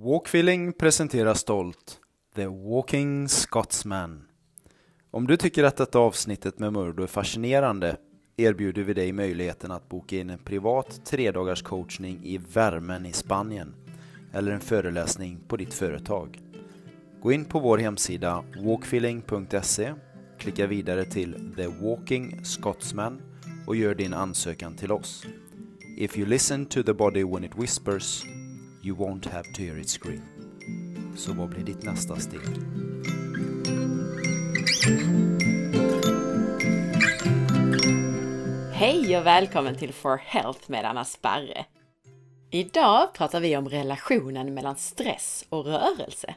Walkfeeling presenterar stolt The Walking Scotsman. Om du tycker att detta avsnittet med Murdo är fascinerande erbjuder vi dig möjligheten att boka in en privat tredagars coachning i värmen i Spanien eller en föreläsning på ditt företag. Gå in på vår hemsida walkfeeling.se, klicka vidare till The Walking Scotsman och gör din ansökan till oss. If you listen to the body when it whispers, you won't have to hear it scream. Så vad blir ditt nästa steg? Hej och välkommen till For Health med Anna Sparre. Idag pratar vi om relationen mellan stress och rörelse.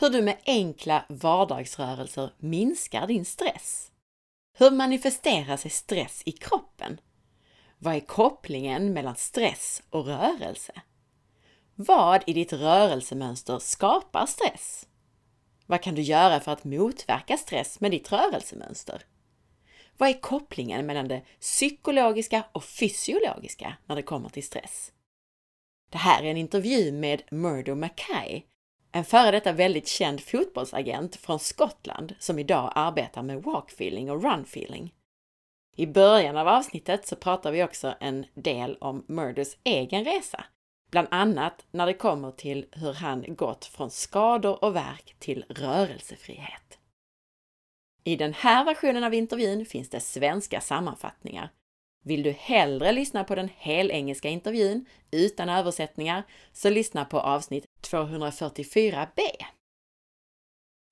Hur du med enkla vardagsrörelser minskar din stress. Hur manifesterar sig stress i kroppen? Vad är kopplingen mellan stress och rörelse? Vad i ditt rörelsemönster skapar stress? Vad kan du göra för att motverka stress med ditt rörelsemönster? Vad är kopplingen mellan det psykologiska och fysiologiska när det kommer till stress? Det här är en intervju med Murdo Mackay, en före detta väldigt känd fotbollsagent från Skottland som idag arbetar med walkfeeling och runfeeling. I början av avsnittet så pratar vi också en del om Murdos egen resa, bland annat när det kommer till hur han gått från skador och verk till rörelsefrihet. I den här versionen av intervjun finns det svenska sammanfattningar. Vill du hellre lyssna på den helengelska intervjun utan översättningar så lyssna på avsnitt 244b.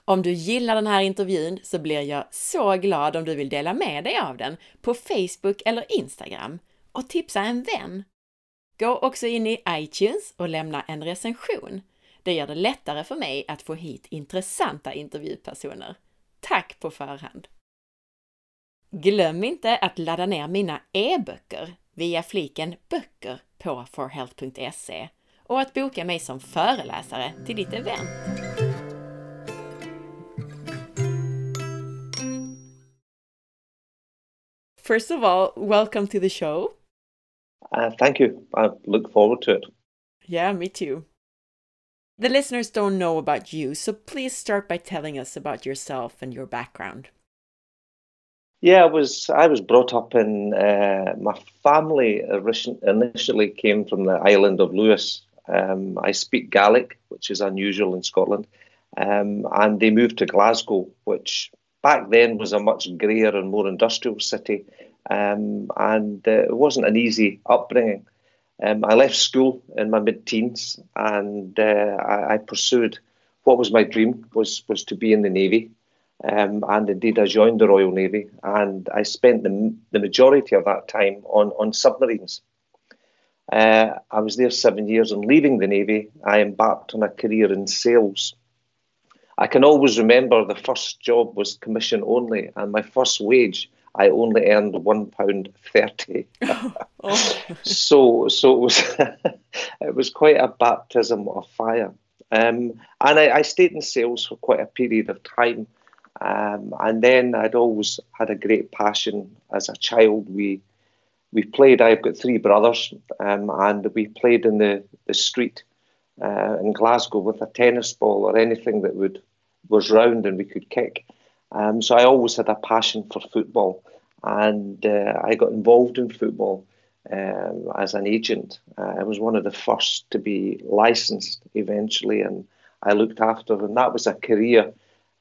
Om du gillar den här intervjun så blir jag så glad om du vill dela med dig av den på Facebook eller Instagram och tipsa en vän. Gå också in i iTunes och lämna en recension. Det gör det lättare för mig att få hit intressanta intervjupersoner. Tack på förhand! Glöm inte att ladda ner mina e-böcker via fliken Böcker på forhealth.se och att boka mig som föreläsare till ditt event. First of all, welcome to the show. Uh, thank you. I look forward to it. Yeah, me too. The listeners don't know about you, so please start by telling us about yourself and your background. Yeah, I was I was brought up in uh, my family initially came from the island of Lewis. Um, I speak Gaelic, which is unusual in Scotland, um, and they moved to Glasgow, which back then was a much greyer and more industrial city, um, and uh, it wasn't an easy upbringing. Um, I left school in my mid-teens, and uh, I, I, pursued what was my dream was was to be in the navy, um, and indeed I joined the Royal Navy, and I spent the, the majority of that time on on submarines. Uh, I was there seven years, and leaving the navy, I embarked on a career in sales. I can always remember the first job was commission only, and my first wage I only earned one pound thirty. oh. So so it was it was quite a baptism of fire. Um, and I, I, stayed in sales for quite a period of time. Um, and then I'd always had a great passion as a child. We we played. I've got three brothers, um, and we played in the the street uh, in Glasgow with a tennis ball or anything that would was round and we could kick. Um, so I always had a passion for football, and uh, I got involved in football um, as an agent. Uh, I was one of the first to be licensed eventually, and I looked after, and that was a career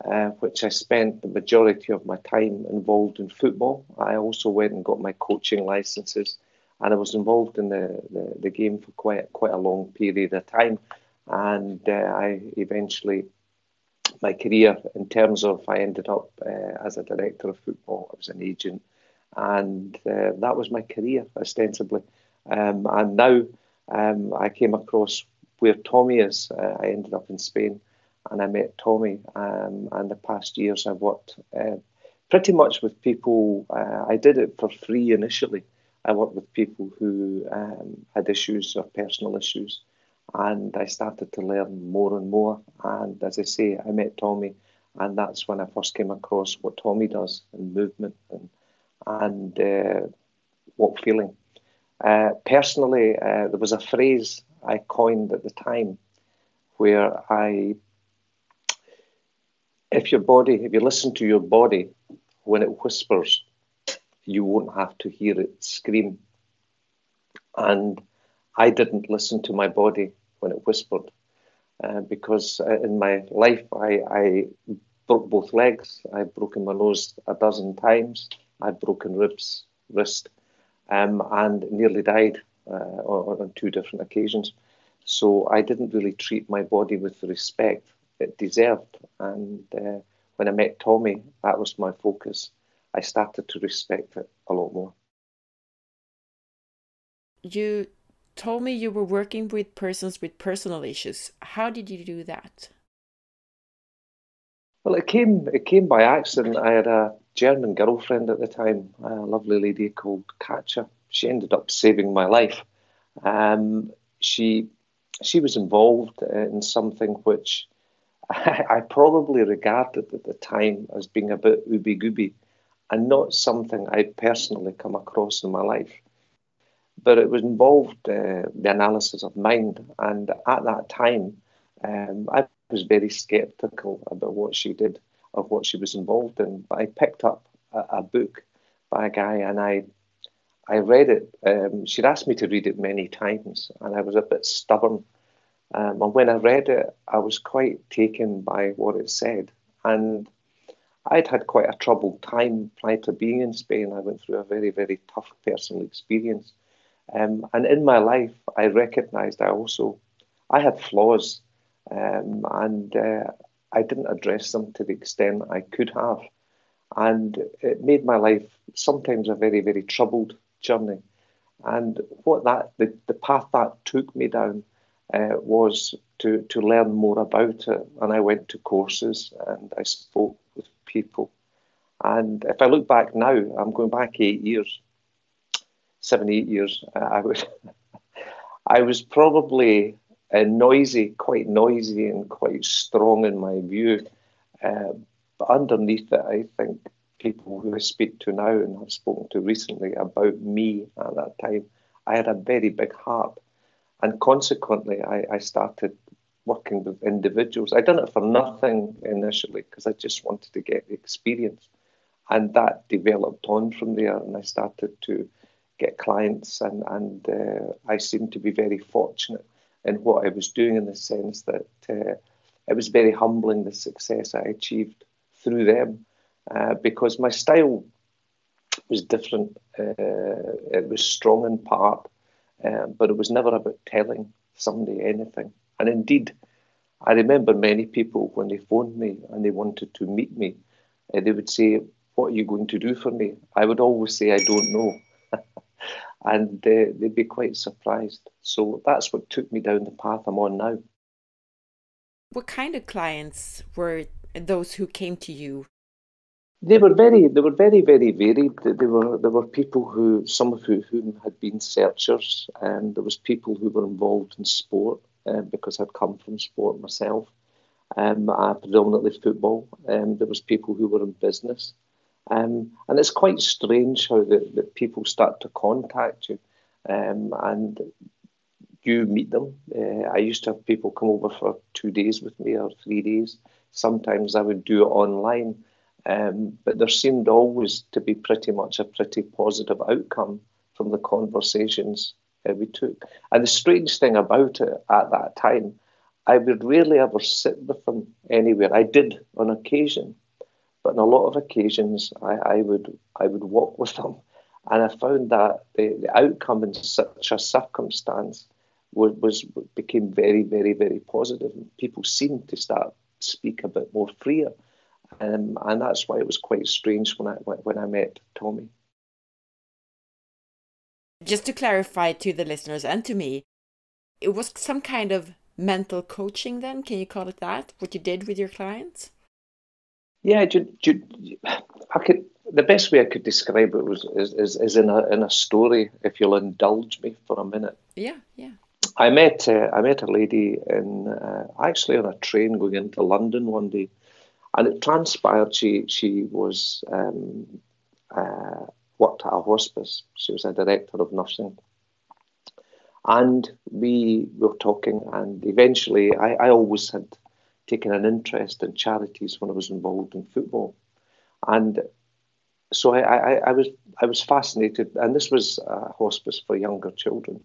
uh, which I spent the majority of my time involved in football. I also went and got my coaching licenses, and I was involved in the, the, the game for quite quite a long period of time, and uh, I eventually my career in terms of I ended up uh, as a director of football. I was an agent, and uh, that was my career ostensibly. Um, and now um, I came across where Tommy is. Uh, I ended up in Spain, and I met Tommy. Um, and the past years I've worked uh, pretty much with people. Uh, I did it for free initially. I worked with people who um, had issues or personal issues and I started to learn more and more. And as I say, I met Tommy, and that's when I first came across what Tommy does and movement and and uh, walk feeling. Uh, personally, uh, there was a phrase I coined at the time, where I, if your body, if you listen to your body when it whispers, you won't have to hear it scream. And I didn't listen to my body when it whispered uh, because uh, in my life I, I broke both legs. I've broken my nose a dozen times. I've broken ribs, wrist, um, and nearly died uh, on, on, two different occasions. So I didn't really treat my body with the respect it deserved. And uh, when I met Tommy, that was my focus. I started to respect it a lot more. You told me you were working with persons with personal issues. How did you do that? Well, it came it came by accident. I had a German girlfriend at the time, a lovely lady called Katja. She ended up saving my life. Um, she she was involved in something which I, I, probably regarded at the time as being a bit ooby gooby and not something I'd personally come across in my life. But it was involved uh, the analysis of mind, and at that time, um, I was very sceptical about what she did or what she was involved in. But I picked up a, a book by a guy, and I I read it. Um, she'd asked me to read it many times, and I was a bit stubborn. Um, and when I read it, I was quite taken by what it said. And I'd had quite a troubled time prior to being in Spain. I went through a very, very tough personal experience. Um, and in my life, I recognized I also I had flaws, um, and uh, I didn't address them to the extent I could have, and it made my life sometimes a very, very troubled journey. And what that the, the path that took me down uh, was to to learn more about it, and I went to courses and I spoke with people. And if I look back now, I'm going back eight years seven, eight years, I was, I was probably uh, noisy, quite noisy and quite strong in my view. Uh, but underneath it, I think people who I speak to now and have spoken to recently about me at that time, I had a very big heart. And consequently, I, I started working with individuals. I done it for nothing initially because I just wanted to get the experience. And that developed on from there. And I started to get clients, and and uh, I seemed to be very fortunate in what I was doing in the sense that uh, it was very humbling the success I achieved through them uh, because my style was different. Uh, it was strong in part, uh, but it was never about telling somebody anything. And indeed, I remember many people when they phoned me and they wanted to meet me, uh, they would say, "What are you going to do for me?" I would always say, "I don't know." and uh, they'd be quite surprised. So that's what took me down the path I'm on now. What kind of clients were those who came to you? They were very, they were very, very varied. They were, there were people who, some of who, whom had been searchers, and there was people who were involved in sport uh, because I'd come from sport myself, um, uh, predominantly football. Um, there was people who were in business. Um, and it's quite strange how the people start to contact you um, and you meet them. Uh, I used to have people come over for two days with me or three days. Sometimes I would do it online. Um, but there seemed always to be pretty much a pretty positive outcome from the conversations uh, we took. And the strange thing about it at that time, I would rarely ever sit with them anywhere. I did on occasion, but on a lot of occasions, I, I would I would walk with them, and I found that the, the outcome in such a circumstance was, was became very very very positive. People seemed to start speak a bit more freer, um, and that's why it was quite strange when I when I met Tommy. Just to clarify to the listeners and to me, it was some kind of mental coaching. Then, can you call it that? What you did with your clients? Yeah, do, do, I could. The best way I could describe it was is, is, is in a in a story. If you'll indulge me for a minute. Yeah, yeah. I met uh, I met a lady in uh, actually on a train going into London one day, and it transpired she she was um, uh, worked at a hospice. She was a director of nursing, And we were talking, and eventually, I, I always had taken an interest in charities when I was involved in football. And so I, I, I, was I was fascinated, and this was a hospice for younger children.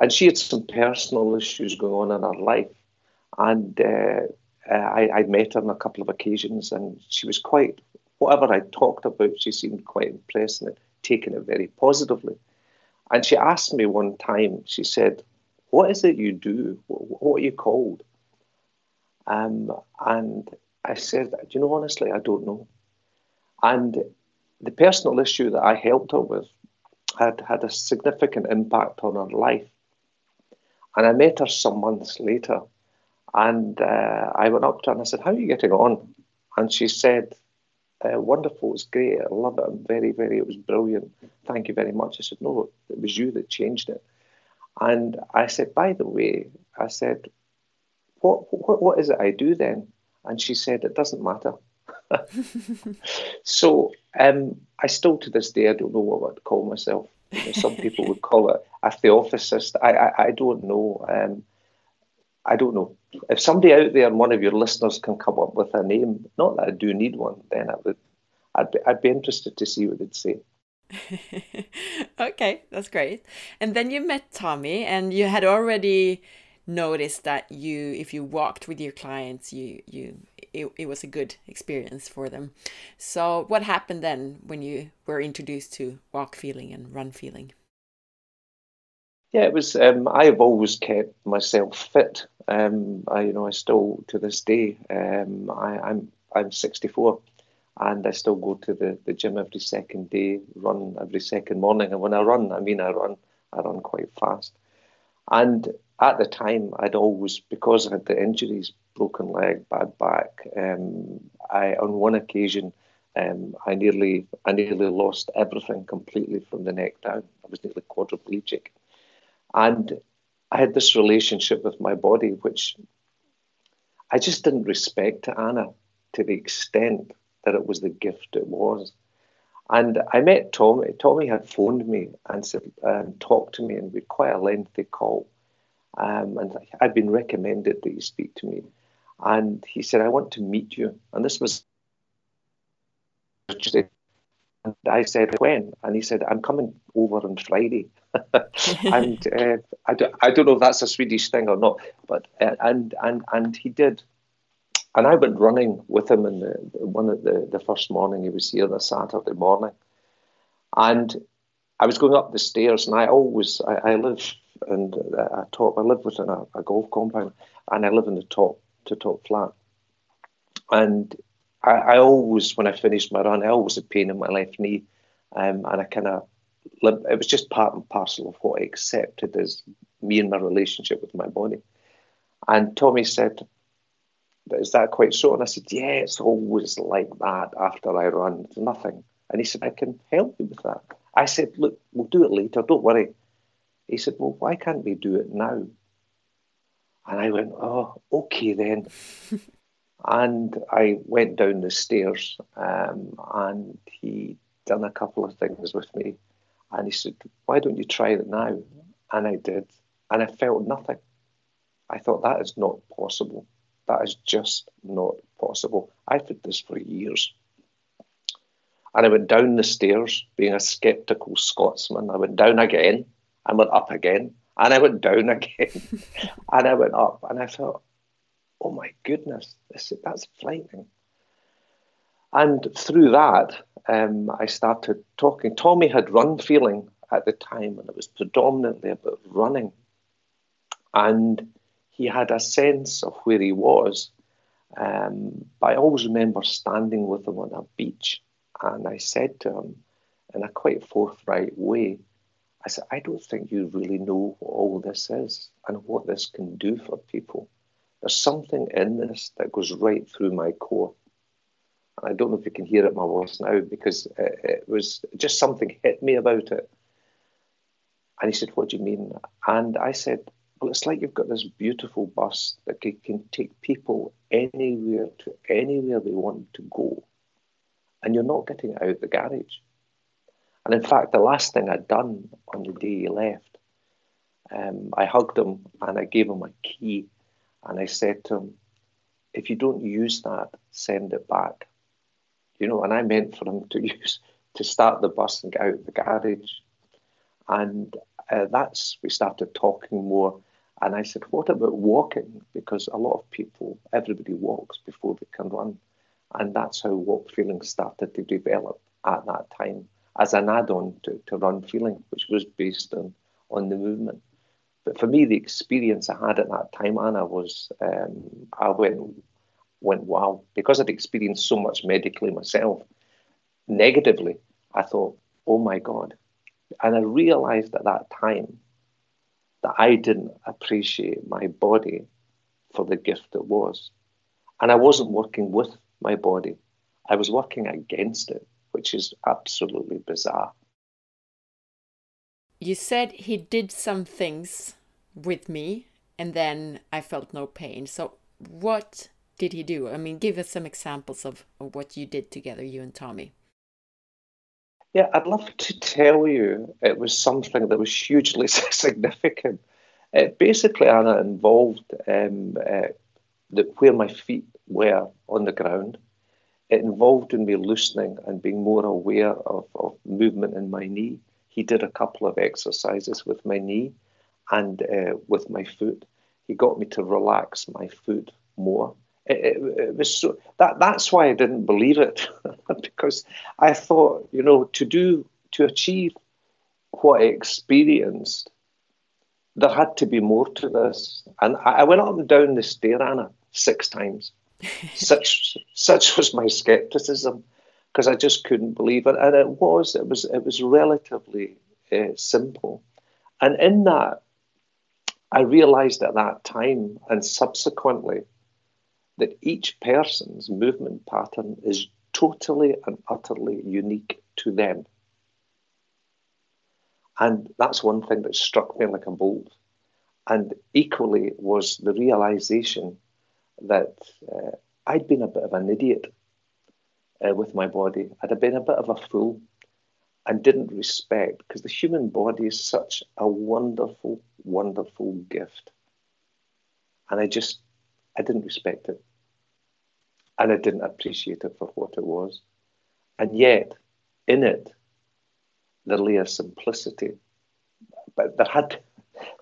And she had some personal issues going on in her life, and uh, I, I'd met her on a couple of occasions, and she was quite whatever I talked about, she seemed quite impressed and taken it very positively. And she asked me one time, she said, What is it you do? What are you called? Um, and I said, Do you know, honestly, I don't know. And the personal issue that I helped her with had had a significant impact on her life. And I met her some months later. And uh, I went up to her and I said, How are you getting on? And she said, uh, wonderful, it's great, I love it, I'm very, very, it was brilliant, thank you very much. I said, no, it was you that changed it. And I said, by the way, I said, what, what, what is it I do then? And she said, it doesn't matter. so um, I still to this day, I don't know what I'd call myself. You know, some people would call it a theosophist. I, I, I don't know. Um, I don't know. If somebody out there, and one of your listeners, can come up with a name, not that I do need one, then I would, I'd be, I'd be interested to see what they'd say. okay, that's great. And then you met Tommy, and you had already noticed that you, if you walked with your clients, you you it, it was a good experience for them. So, what happened then when you were introduced to walk feeling and run feeling? Yeah, it was. Um, I have always kept myself fit. Um, I, you know, I still to this day. Um, I, I'm I'm 64, and I still go to the, the gym every second day, run every second morning. And when I run, I mean I run. I run quite fast. And at the time, I'd always because I had the injuries, broken leg, bad back. Um, I on one occasion, um, I nearly I nearly lost everything completely from the neck down. I was nearly quadriplegic. And I had this relationship with my body, which I just didn't respect Anna to the extent that it was the gift it was. And I met Tommy. Tommy had phoned me and said, um, talked to me, and we had quite a lengthy call. Um, and I'd been recommended that you speak to me. And he said, I want to meet you. And this was and I said, when? And he said, I'm coming over on Friday. and uh, I, don't, I don't know if that's a Swedish thing or not, but uh, and and and he did. And I went running with him in the one of the, the first morning he was here, the Saturday morning. And I was going up the stairs, and I always I, I live in a top. I live within a, a golf compound, and I live in the top to top flat. And I, I, always, when I finished my run, I always had pain in my left knee, um, and I kind of it was just part and parcel of what I accepted as me and my relationship with my body. And Tommy said, Is that quite so? And I said, Yeah, it's always like that after I run. Nothing. And he said, I can help you with that. I said, Look, we'll do it later. Don't worry. He said, Well, why can't we do it now? And I went, Oh, okay then. and I went down the stairs um, and he done a couple of things with me and he said, Why don't you try it now? And I did. And I felt nothing. I thought, That is not possible. That is just not possible. I've had this for years. And I went down the stairs, being a skeptical Scotsman. I went down again, and went up again, and I went down again, and I went up. And I thought, oh my goodness, this, that's frightening. And through that, um, I started talking. Tommy had run feeling at the time, and it was predominantly about running. And he had a sense of where he was. Um, but I always remember standing with him on a beach, and I said to him in a quite forthright way, I said, I don't think you really know what all this is and what this can do for people. There's something in this that goes right through my core. And I don't know if you can hear it in my voice now because it, it was just something hit me about it. And he said, What do you mean? And I said, Well, it's like you've got this beautiful bus that can take people anywhere to anywhere they want to go. And you're not getting out the garage. And in fact, the last thing I'd done on the day he left, um, I hugged him and I gave him a key. And I said to him, if you don't use that, send it back. You know, and I meant for him to use to start the bus and get out of the garage. And uh, that's we started talking more. And I said, what about walking? Because a lot of people, everybody walks before they can run. And that's how walk feeling started to develop at that time as an add-on to, to run feeling, which was based on, on the movement. But for me, the experience I had at that time, Anna, was um, I went, went wow. Because I'd experienced so much medically myself, negatively, I thought, oh my God. And I realized at that time that I didn't appreciate my body for the gift it was. And I wasn't working with my body, I was working against it, which is absolutely bizarre. You said he did some things with me and then I felt no pain. So, what did he do? I mean, give us some examples of, of what you did together, you and Tommy. Yeah, I'd love to tell you it was something that was hugely significant. It basically, Anna, involved um, uh, the, where my feet were on the ground. It involved in me loosening and being more aware of, of movement in my knee. He did a couple of exercises with my knee and uh, with my foot. He got me to relax my foot more. It, it, it, was so that that's why I didn't believe it because I thought you know to do to achieve what I experienced there had to be more to this and I, I went up and down the stair Anna six times such such was my skepticism because I just couldn't believe it and it was it was it was relatively uh, simple and in that I realized at that time and subsequently that each person's movement pattern is totally and utterly unique to them. And that's one thing that struck me like a bolt. And equally was the realization that uh, I'd been a bit of an idiot uh, with my body. I'd been a bit of a fool and didn't respect because the human body is such a wonderful, wonderful gift. And I just, I didn't respect it and I didn't appreciate it for what it was. And yet, in it, there lay a simplicity. But there had,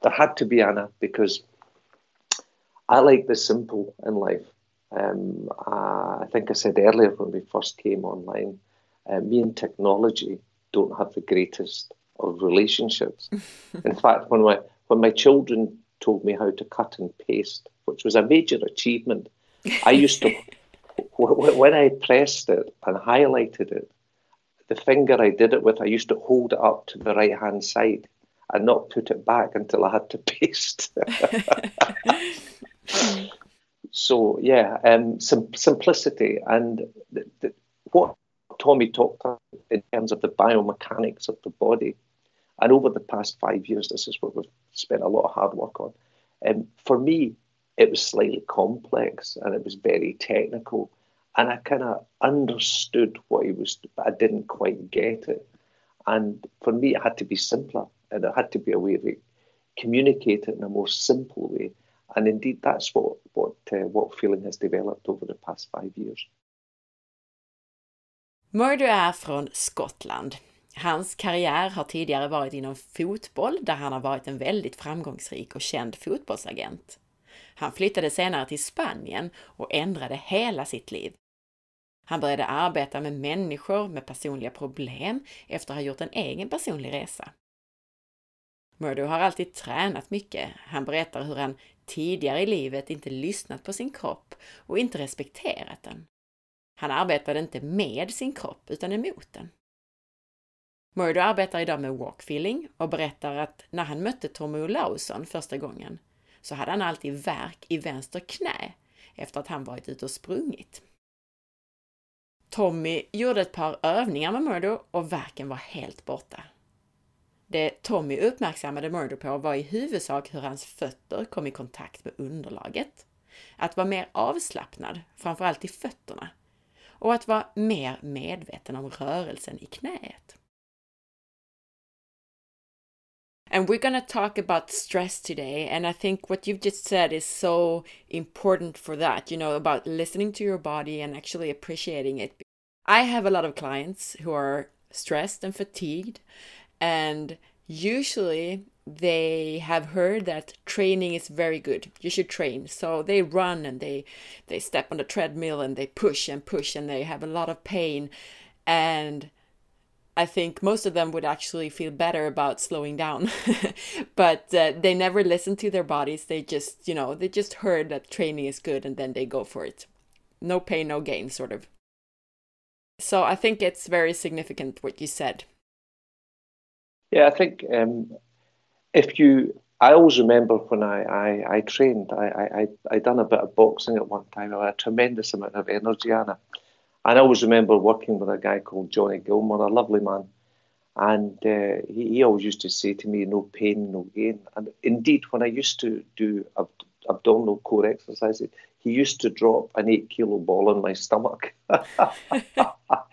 there had to be Anna because I like the simple in life. Um, I think I said earlier when we first came online, uh, me and technology don't have the greatest of relationships. in fact, when my when my children told me how to cut and paste, which was a major achievement, I used to when I pressed it and highlighted it, the finger I did it with, I used to hold it up to the right hand side and not put it back until I had to paste. So yeah, um, sim- simplicity and the, the, what Tommy talked about in terms of the biomechanics of the body. And over the past five years, this is what we've spent a lot of hard work on. And um, for me, it was slightly complex and it was very technical. And I kind of understood what he was, but I didn't quite get it. And for me, it had to be simpler and there had to be a way of communicate it in a more simple way. And indeed, that's what what uh, what feeling has developed over the past five years. Murdo är från Skottland. Hans karriär har tidigare varit inom fotboll där han har varit en väldigt framgångsrik och känd fotbollsagent. Han flyttade senare till Spanien och ändrade hela sitt liv. Han började arbeta med människor med personliga problem efter att ha gjort en egen personlig resa. Murdo har alltid tränat mycket. Han berättar hur han tidigare i livet inte lyssnat på sin kropp och inte respekterat den. Han arbetade inte med sin kropp utan emot den. Murdo arbetar idag med walkfeeling och berättar att när han mötte Tommy Olausson första gången så hade han alltid värk i vänster knä efter att han varit ute och sprungit. Tommy gjorde ett par övningar med Murdo och värken var helt borta. Det Tommy uppmärksammade Murder på var i huvudsak hur hans fötter kom i kontakt med underlaget, att vara mer avslappnad, framförallt i fötterna, och att vara mer medveten om rörelsen i knäet. And we're gonna talk about stress today. And I think what you've just said is so important for that, you know, about listening to your body and actually appreciating it. I have a lot of clients who are stressed and fatigued, and usually they have heard that training is very good you should train so they run and they they step on the treadmill and they push and push and they have a lot of pain and I think most of them would actually feel better about slowing down, but uh, they never listen to their bodies. They just, you know, they just heard that training is good and then they go for it. No pain, no gain, sort of. So I think it's very significant what you said. Yeah, I think um, if you, I always remember when I, I, I trained, I, I, I done a bit of boxing at one time. I had a tremendous amount of energy, Anna. And I always remember working with a guy called Johnny Gilmore, a lovely man. And uh, he, he always used to say to me, no pain, no gain. And indeed, when I used to do ab- abdominal core exercises, he used to drop an eight kilo ball in my stomach.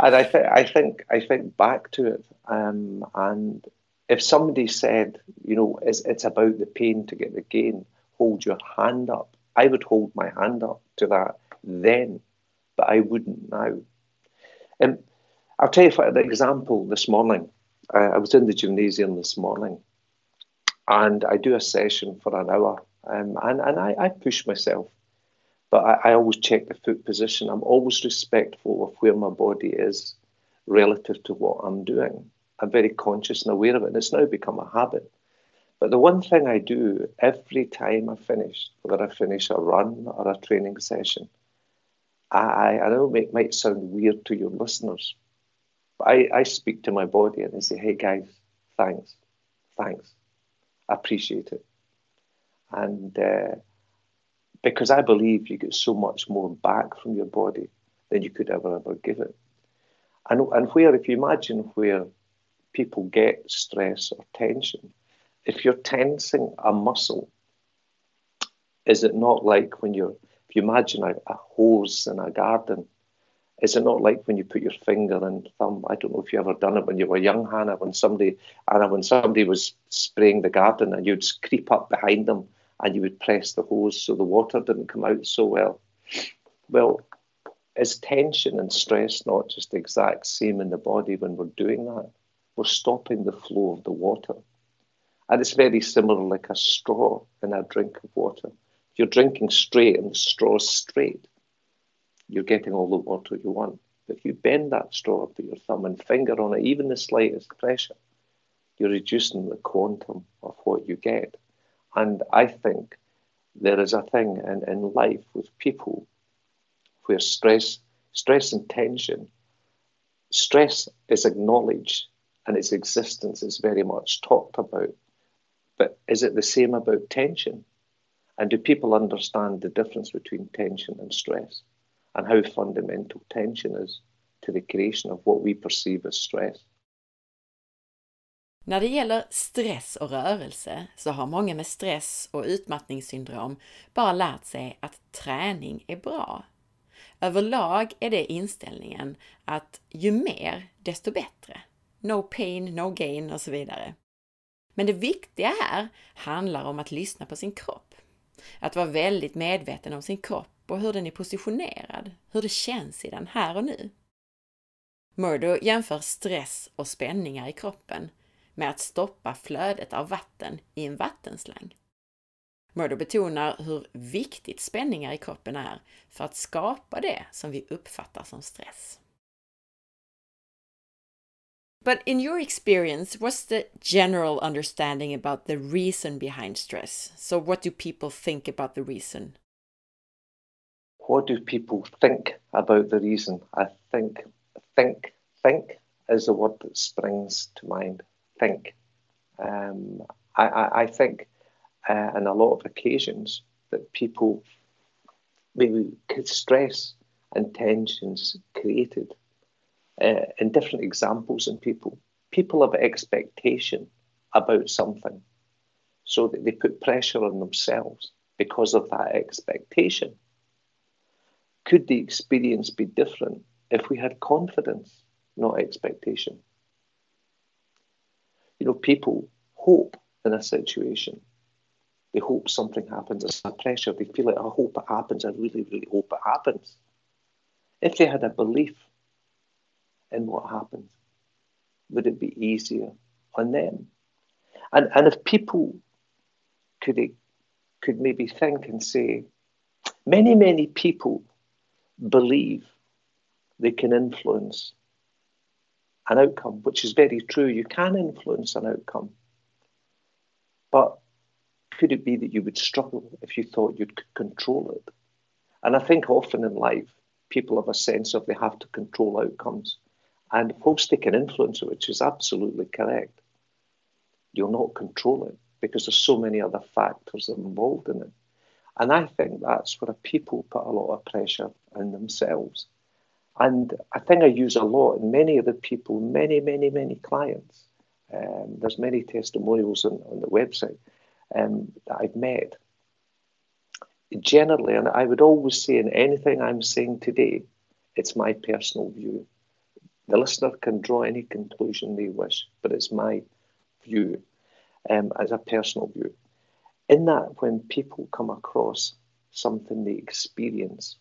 and I, th- I think I think back to it, um, and if somebody said, you know, it's, it's about the pain to get the gain, hold your hand up. I would hold my hand up to that then, but I wouldn't now. And I'll tell you for an example this morning. Uh, I was in the gymnasium this morning and I do a session for an hour um, and, and I, I push myself. But I, I always check the foot position. I'm always respectful of where my body is relative to what I'm doing. I'm very conscious and aware of it, and it's now become a habit. But the one thing I do every time I finish, whether I finish a run or a training session, I, I know it might sound weird to your listeners, but I, I speak to my body and I say, hey guys, thanks, thanks, I appreciate it. And uh, because I believe you get so much more back from your body than you could ever, ever give it. And, and where, if you imagine where people get stress or tension, if you're tensing a muscle, is it not like when you're, if you imagine a, a hose in a garden, is it not like when you put your finger and thumb? I don't know if you ever done it when you were young, Hannah. When somebody, Anna, when somebody was spraying the garden, and you'd creep up behind them and you would press the hose so the water didn't come out so well. Well, is tension and stress not just the exact same in the body when we're doing that? We're stopping the flow of the water. And it's very similar like a straw in a drink of water. If you're drinking straight and the straw's straight, you're getting all the water you want. But if you bend that straw, put your thumb and finger on it, even the slightest pressure, you're reducing the quantum of what you get. And I think there is a thing in, in life with people where stress, stress and tension, stress is acknowledged and its existence is very much talked about. But is it the same about tension? And do people understand the difference between tension and stress and how fundamental tension is to the creation of what we perceive as stress? När det gäller stress och rörelse så har många med stress och utmattningssyndrom bara lärt sig att träning är bra. Överlag är det inställningen att ju mer, desto bättre. No pain, no gain och så vidare. Men det viktiga här handlar om att lyssna på sin kropp. Att vara väldigt medveten om sin kropp och hur den är positionerad, hur det känns i den här och nu. Murdo jämför stress och spänningar i kroppen med att stoppa flödet av vatten i en vattenslang. Murdo betonar hur viktigt spänningar i kroppen är för att skapa det som vi uppfattar som stress. But in your experience, what's the general understanding about the reason behind stress? So, what do people think about the reason? What do people think about the reason? I think, think, think is the word that springs to mind think. Um, I, I, I, think uh, on a lot of occasions that people maybe could stress and tensions created uh, in different examples in people. People have expectation about something, so that they put pressure on themselves because of that expectation. Could the experience be different if we had confidence, not expectation? You know, people hope in a situation. They hope something happens. It's a pressure. They feel like, I hope it happens. I really, really hope it happens. If they had a belief in what happens, would it be easier on them? And, and if people could, eh, could maybe think and say, many, many people believe they can influence an outcome, which is very true. You can influence an outcome. But could it be that you would struggle if you thought you could control it? And I think often in life, people have a sense of they have to control outcomes. And whilst they can influence it, which is absolutely correct, you'll not control it because there's so many other factors involved in it. And I think that's where people put a lot of pressure on themselves. And I think I use a lot, and many of the people, many, many, many clients, um, there's many testimonials on, on the website um, that I've met. Generally, and I would always say in anything I'm saying today, it's my personal view. The listener can draw any conclusion they wish, but it's my view um, as a personal view. In that, when people come across something they experience,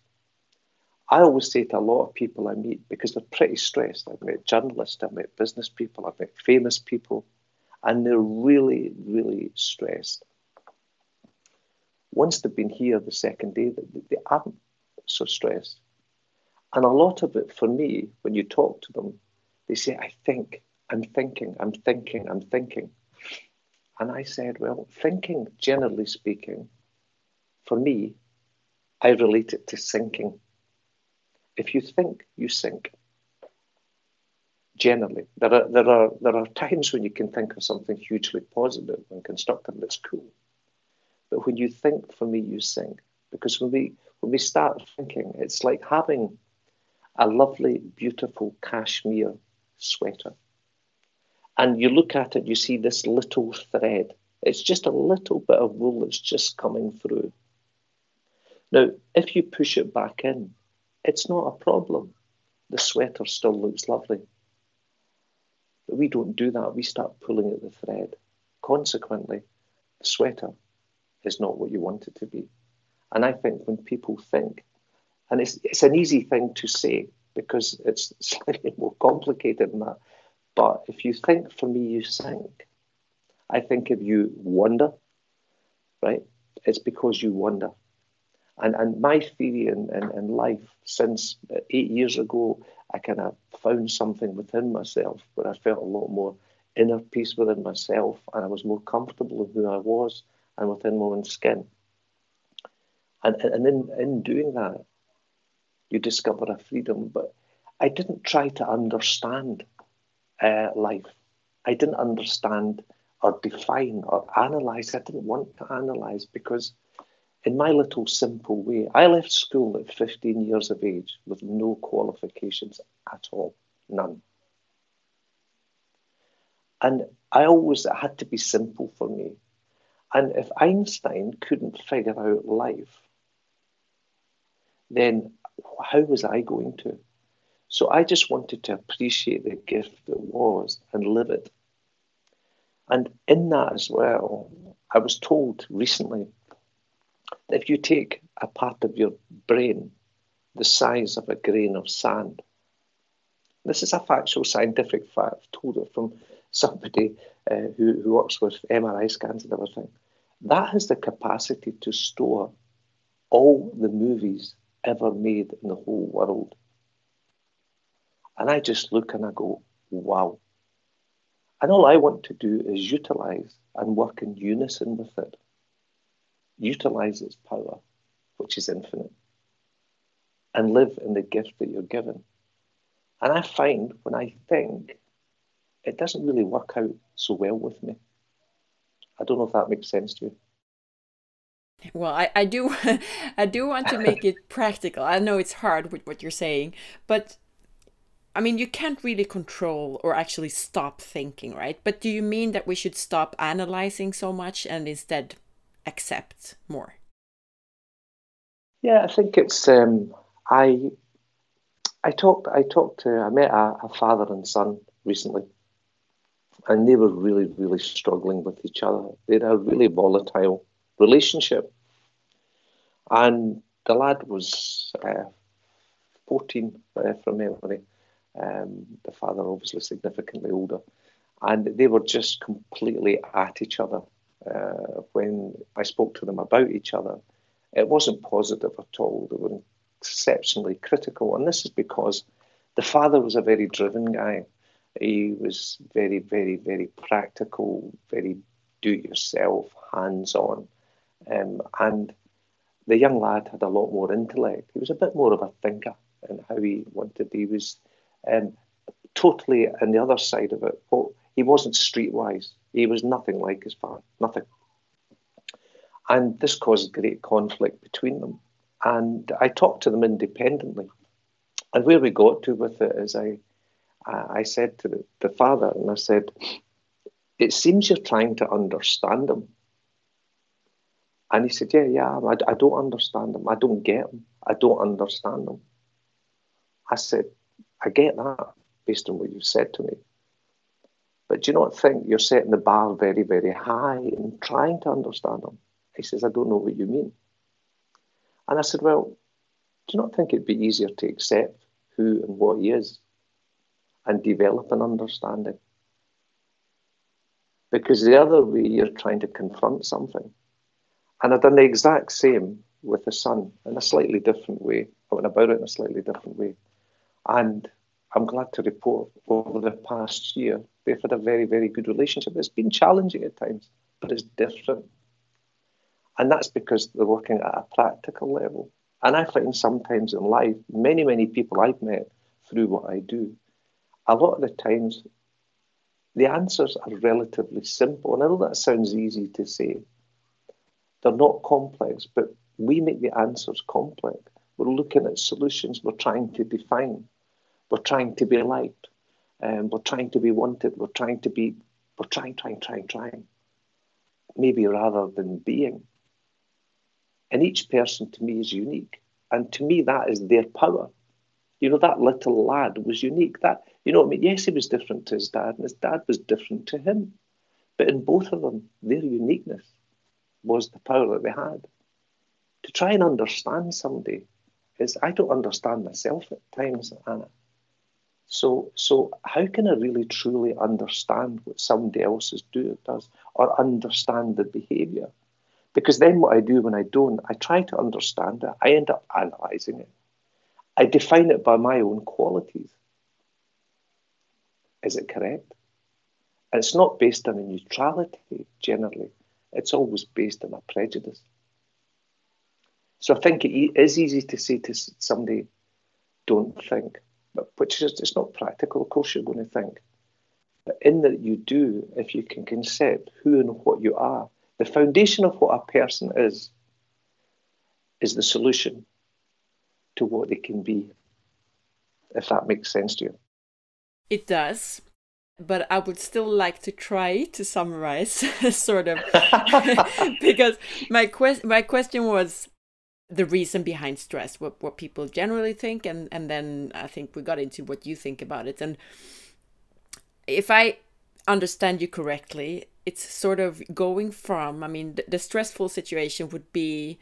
I always say to a lot of people I meet, because they're pretty stressed. I've met journalists, I've met business people, I've met famous people, and they're really, really stressed. Once they've been here the second day, they aren't so stressed. And a lot of it for me, when you talk to them, they say, I think, I'm thinking, I'm thinking, I'm thinking. And I said, well, thinking, generally speaking, for me, I relate it to sinking. If you think, you sink. Generally, there are there are there are times when you can think of something hugely positive and constructive that's cool, but when you think, for me, you sink because when we when we start thinking, it's like having a lovely, beautiful cashmere sweater, and you look at it, you see this little thread. It's just a little bit of wool that's just coming through. Now, if you push it back in, it's not a problem. The sweater still looks lovely. But we don't do that. We start pulling at the thread. Consequently, the sweater is not what you want it to be. And I think when people think, and it's, it's an easy thing to say because it's slightly more complicated than that. But if you think for me, you sink. I think if you wonder, right, it's because you wonder. And, and my theory in, in, in life since eight years ago, I kind of found something within myself where I felt a lot more inner peace within myself and I was more comfortable in who I was and within my own skin. And, and in, in doing that, you discover a freedom. But I didn't try to understand uh, life. I didn't understand or define or analyze. I didn't want to analyze because in my little simple way, I left school at 15 years of age with no qualifications at all, none. And I always, it had to be simple for me. And if Einstein couldn't figure out life, then how was I going to? So I just wanted to appreciate the gift that was and live it. And in that as well, I was told recently if you take a part of your brain the size of a grain of sand, this is a factual scientific fact, told it from somebody uh, who, who works with MRI scans and everything. That has the capacity to store all the movies ever made in the whole world. And I just look and I go, wow. And all I want to do is utilize and work in unison with it utilize its power, which is infinite, and live in the gift that you're given. And I find when I think, it doesn't really work out so well with me. I don't know if that makes sense to you. Well, I, I do I do want to make it practical. I know it's hard with what you're saying, but I mean you can't really control or actually stop thinking, right? But do you mean that we should stop analyzing so much and instead accept more? Yeah, I think it's um, I I talked I talked to I met a, a father and son recently, and they were really, really struggling with each other. They had a really volatile relationship. And the lad was uh, 14 uh, from memory. Um, the father, obviously, significantly older. And they were just completely at each other. Uh, when I spoke to them about each other, it wasn't positive at all. They were exceptionally critical. And this is because the father was a very driven guy. He was very, very, very practical, very do it yourself, hands on. Um, and the young lad had a lot more intellect. He was a bit more of a thinker in how he wanted. He was um, totally on the other side of it. He wasn't streetwise. He was nothing like his father, nothing. And this caused great conflict between them. And I talked to them independently. And where we got to with it is I, I said to the, the father, and I said, it seems you're trying to understand him. And he said, Yeah, yeah, I, I don't understand him. I don't get him. I don't understand him. I said, I get that based on what you've said to me. But do you not think you're setting the bar very, very high in trying to understand him? He says, I don't know what you mean. And I said, Well, do you not think it'd be easier to accept who and what he is and develop an understanding? Because the other way, you're trying to confront something. And I've done the exact same with the son in a slightly different way. I went about it in a slightly different way. And I'm glad to report over the past year, they've had a very, very good relationship. It's been challenging at times, but it's different. And that's because they're working at a practical level. And I find sometimes in life, many, many people I've met through what I do, a lot of the times the answers are relatively simple. And I know that sounds easy to say. They're not complex, but we make the answers complex. We're looking at solutions, we're trying to define, we're trying to be liked, um, we're trying to be wanted, we're trying to be, we're trying, trying, trying, trying. Maybe rather than being. And each person to me is unique. And to me, that is their power. You know, that little lad was unique. That, you know, I mean, yes, he was different to his dad, and his dad was different to him. But in both of them, their uniqueness was the power that they had. To try and understand somebody is, I don't understand myself at times, Anna. So, so how can I really truly understand what somebody else is do, does or understand the behaviour? Because then what I do when I don't, I try to understand it. I end up analysing it. I define it by my own qualities. Is it correct? And it's not based on a neutrality generally. It's always based on a prejudice. So I think it is easy to say to somebody, don't think, which is it's not practical. Of course, you're going to think. But in that you do, if you can concept who and what you are, the foundation of what a person is, is the solution to what they can be, if that makes sense to you. It does. But I would still like to try to summarize, sort of, because my quest my question was the reason behind stress, what what people generally think, and and then I think we got into what you think about it. And if I understand you correctly, it's sort of going from, I mean, the, the stressful situation would be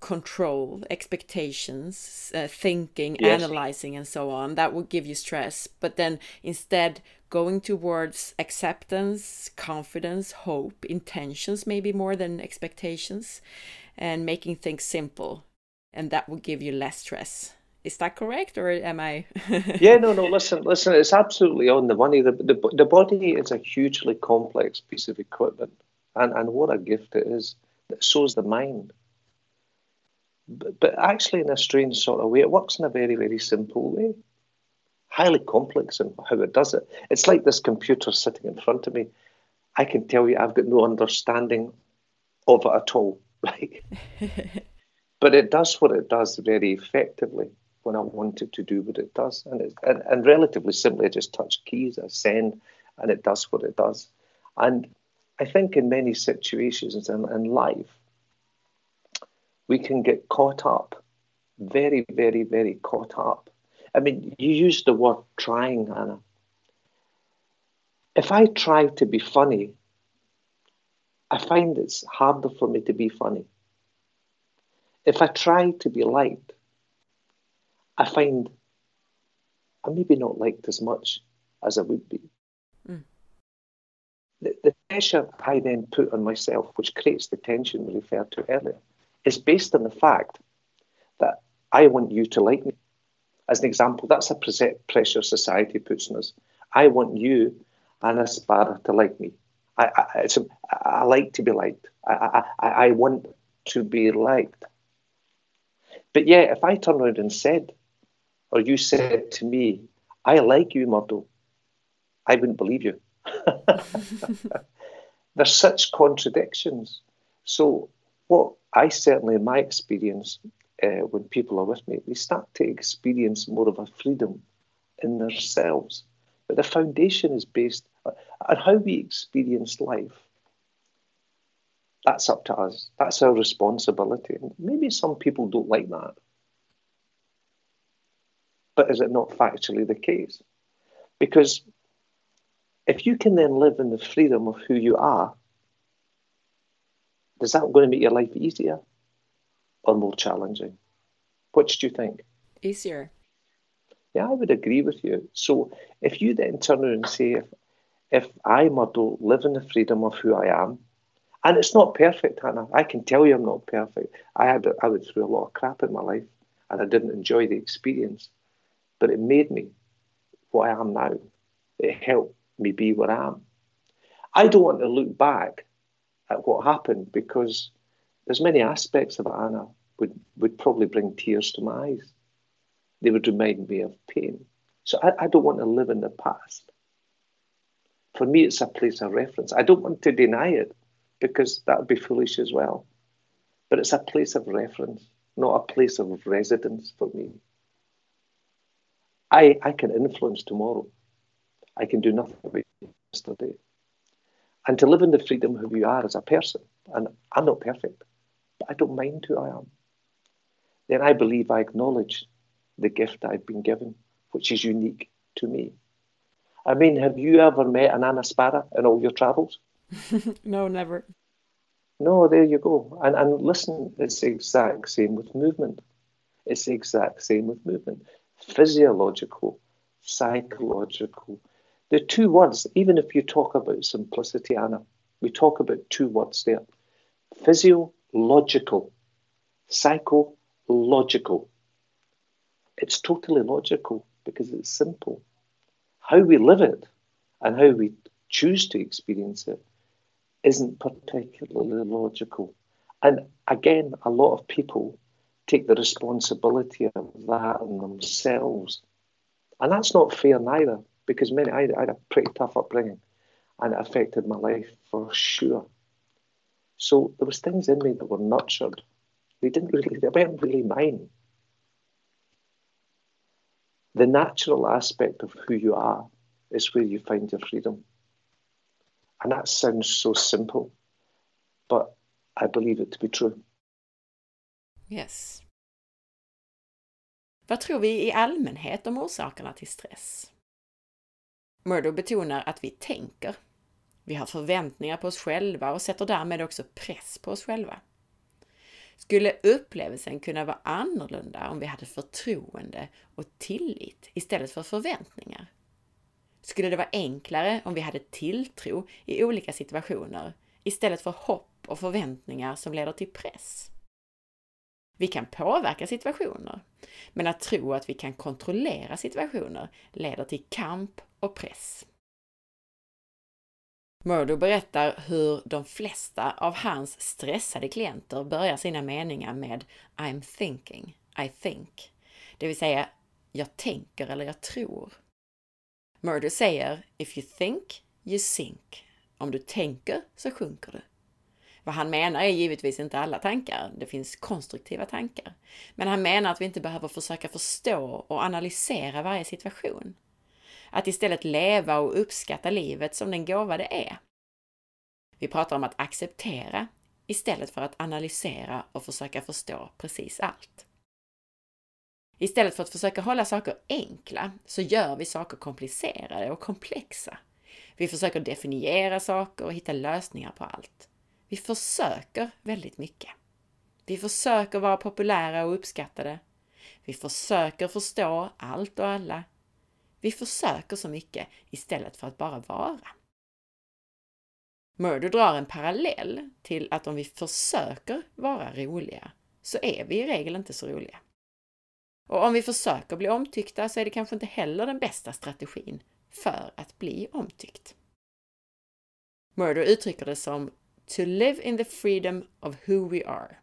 control, expectations, uh, thinking, yes. analyzing, and so on. That would give you stress. But then instead, going towards acceptance, confidence, hope, intentions, maybe more than expectations, and making things simple. And that would give you less stress. Is that correct, or am I? yeah, no, no. Listen, listen. It's absolutely on the money. The, the the body is a hugely complex piece of equipment, and and what a gift it is. So is the mind. But, but actually, in a strange sort of way, it works in a very very simple way. Highly complex in how it does it. It's like this computer sitting in front of me. I can tell you, I've got no understanding of it at all, right? but it does what it does very effectively when I want it to do what it does. And, it, and, and relatively simply, I just touch keys, I send, and it does what it does. And I think in many situations in, in life, we can get caught up, very, very, very caught up. I mean, you use the word trying, Anna. if I try to be funny, I find it's harder for me to be funny. If I try to be liked, I find I'm maybe not liked as much as I would be. Mm. The, the pressure I then put on myself, which creates the tension we referred to earlier, is based on the fact that I want you to like me. As an example, that's a pressure society puts on us. I want you, Anna Sparrer, to like me. I, I, a, I like to be liked. I, I, I want to be liked. But yeah, if I turn around and said, or you said to me, I like you, Murdo, I wouldn't believe you. There's such contradictions. So, what I certainly, in my experience, uh, when people are with me, they start to experience more of a freedom in themselves. But the foundation is based on how we experience life. That's up to us. That's our responsibility. Maybe some people don't like that. But is it not factually the case? Because if you can then live in the freedom of who you are, is that going to make your life easier or more challenging? Which do you think? Easier. Yeah, I would agree with you. So if you then turn around and say, if, if I, Murdo, live in the freedom of who I am, and it's not perfect, Hannah. I can tell you I'm not perfect. I had I went through a lot of crap in my life and I didn't enjoy the experience but it made me what I am now. It helped me be what I am. I don't want to look back at what happened because there's many aspects of it, Anna, would, would probably bring tears to my eyes. They would remind me of pain. So I, I don't want to live in the past. For me, it's a place of reference. I don't want to deny it because that would be foolish as well. But it's a place of reference, not a place of residence for me. I, I can influence tomorrow. I can do nothing about yesterday. And to live in the freedom of who you are as a person, and I'm not perfect, but I don't mind who I am, then I believe I acknowledge the gift I've been given, which is unique to me. I mean, have you ever met an Anna in all your travels? no, never. No, there you go. And, and listen, it's the exact same with movement. It's the exact same with movement physiological, psychological. The two words, even if you talk about simplicity, Anna, we talk about two words there physiological, psychological. It's totally logical because it's simple. How we live it and how we choose to experience it isn't particularly logical. And again, a lot of people take the responsibility of that on themselves. And that's not fair neither, because many I, I had a pretty tough upbringing and it affected my life for sure. So there was things in me that were nurtured. They didn't really they weren't really mine. The natural aspect of who you are is where you find your freedom. And that sounds so simple, but I believe it to be true. Yes. Vad tror vi i allmänhet om orsakerna till stress? Murdo betonar att vi tänker. Vi har förväntningar på oss själva och sätter därmed också press på oss själva. Skulle upplevelsen kunna vara annorlunda om vi hade förtroende och tillit istället för förväntningar? Skulle det vara enklare om vi hade tilltro i olika situationer istället för hopp och förväntningar som leder till press? Vi kan påverka situationer, men att tro att vi kan kontrollera situationer leder till kamp och press. Murdo berättar hur de flesta av hans stressade klienter börjar sina meningar med I'm thinking, I think, det vill säga jag tänker eller jag tror. Murder säger If you think, you sink. Om du tänker så sjunker du. Vad han menar är givetvis inte alla tankar, det finns konstruktiva tankar. Men han menar att vi inte behöver försöka förstå och analysera varje situation. Att istället leva och uppskatta livet som den gåva det är. Vi pratar om att acceptera istället för att analysera och försöka förstå precis allt. Istället för att försöka hålla saker enkla så gör vi saker komplicerade och komplexa. Vi försöker definiera saker och hitta lösningar på allt. Vi försöker väldigt mycket. Vi försöker vara populära och uppskattade. Vi försöker förstå allt och alla. Vi försöker så mycket istället för att bara vara. Murdo drar en parallell till att om vi försöker vara roliga så är vi i regel inte så roliga. Och om vi försöker bli omtyckta så är det kanske inte heller den bästa strategin för att bli omtyckt. Murdo uttrycker det som to live in the freedom of who we are.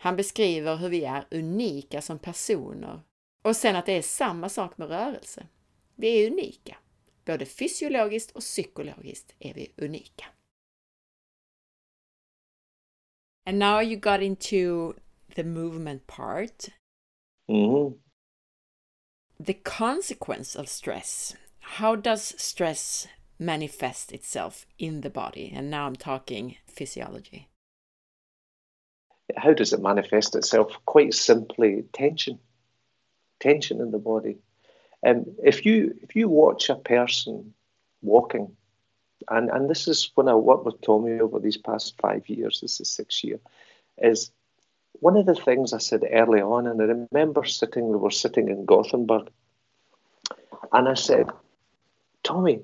Han beskriver hur vi är unika som personer och sen att det är samma sak med rörelse. Vi är unika. Både fysiologiskt och psykologiskt är vi unika. And now you got into the movement part. Mm-hmm. The consequence of stress. How does stress manifest itself in the body? And now I'm talking physiology. How does it manifest itself? Quite simply, tension. Tension in the body. Um, if you if you watch a person walking, and and this is when I worked with Tommy over these past five years. This is six year, is one of the things I said early on, and I remember sitting. We were sitting in Gothenburg, and I said, Tommy,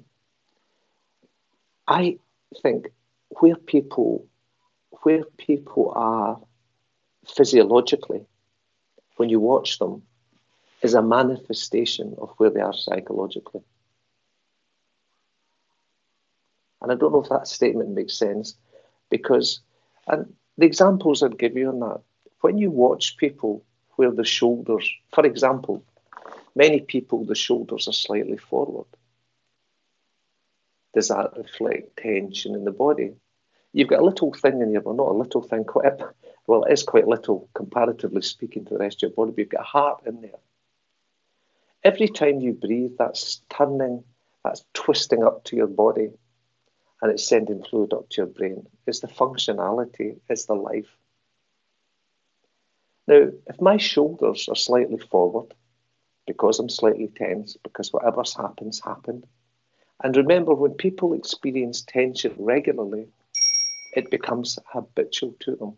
I think where people where people are physiologically, when you watch them, is a manifestation of where they are psychologically. And I don't know if that statement makes sense because, and the examples I'd give you on that, when you watch people where the shoulders, for example, many people, the shoulders are slightly forward. Does that reflect tension in the body? You've got a little thing in your, well, not a little thing, quite, well, it is quite little comparatively speaking to the rest of your body, but you've got a heart in there. Every time you breathe, that's turning, that's twisting up to your body, and it's sending fluid up to your brain. It's the functionality, it's the life. Now, if my shoulders are slightly forward, because I'm slightly tense, because whatever's happened, happened. And remember, when people experience tension regularly, it becomes habitual to them.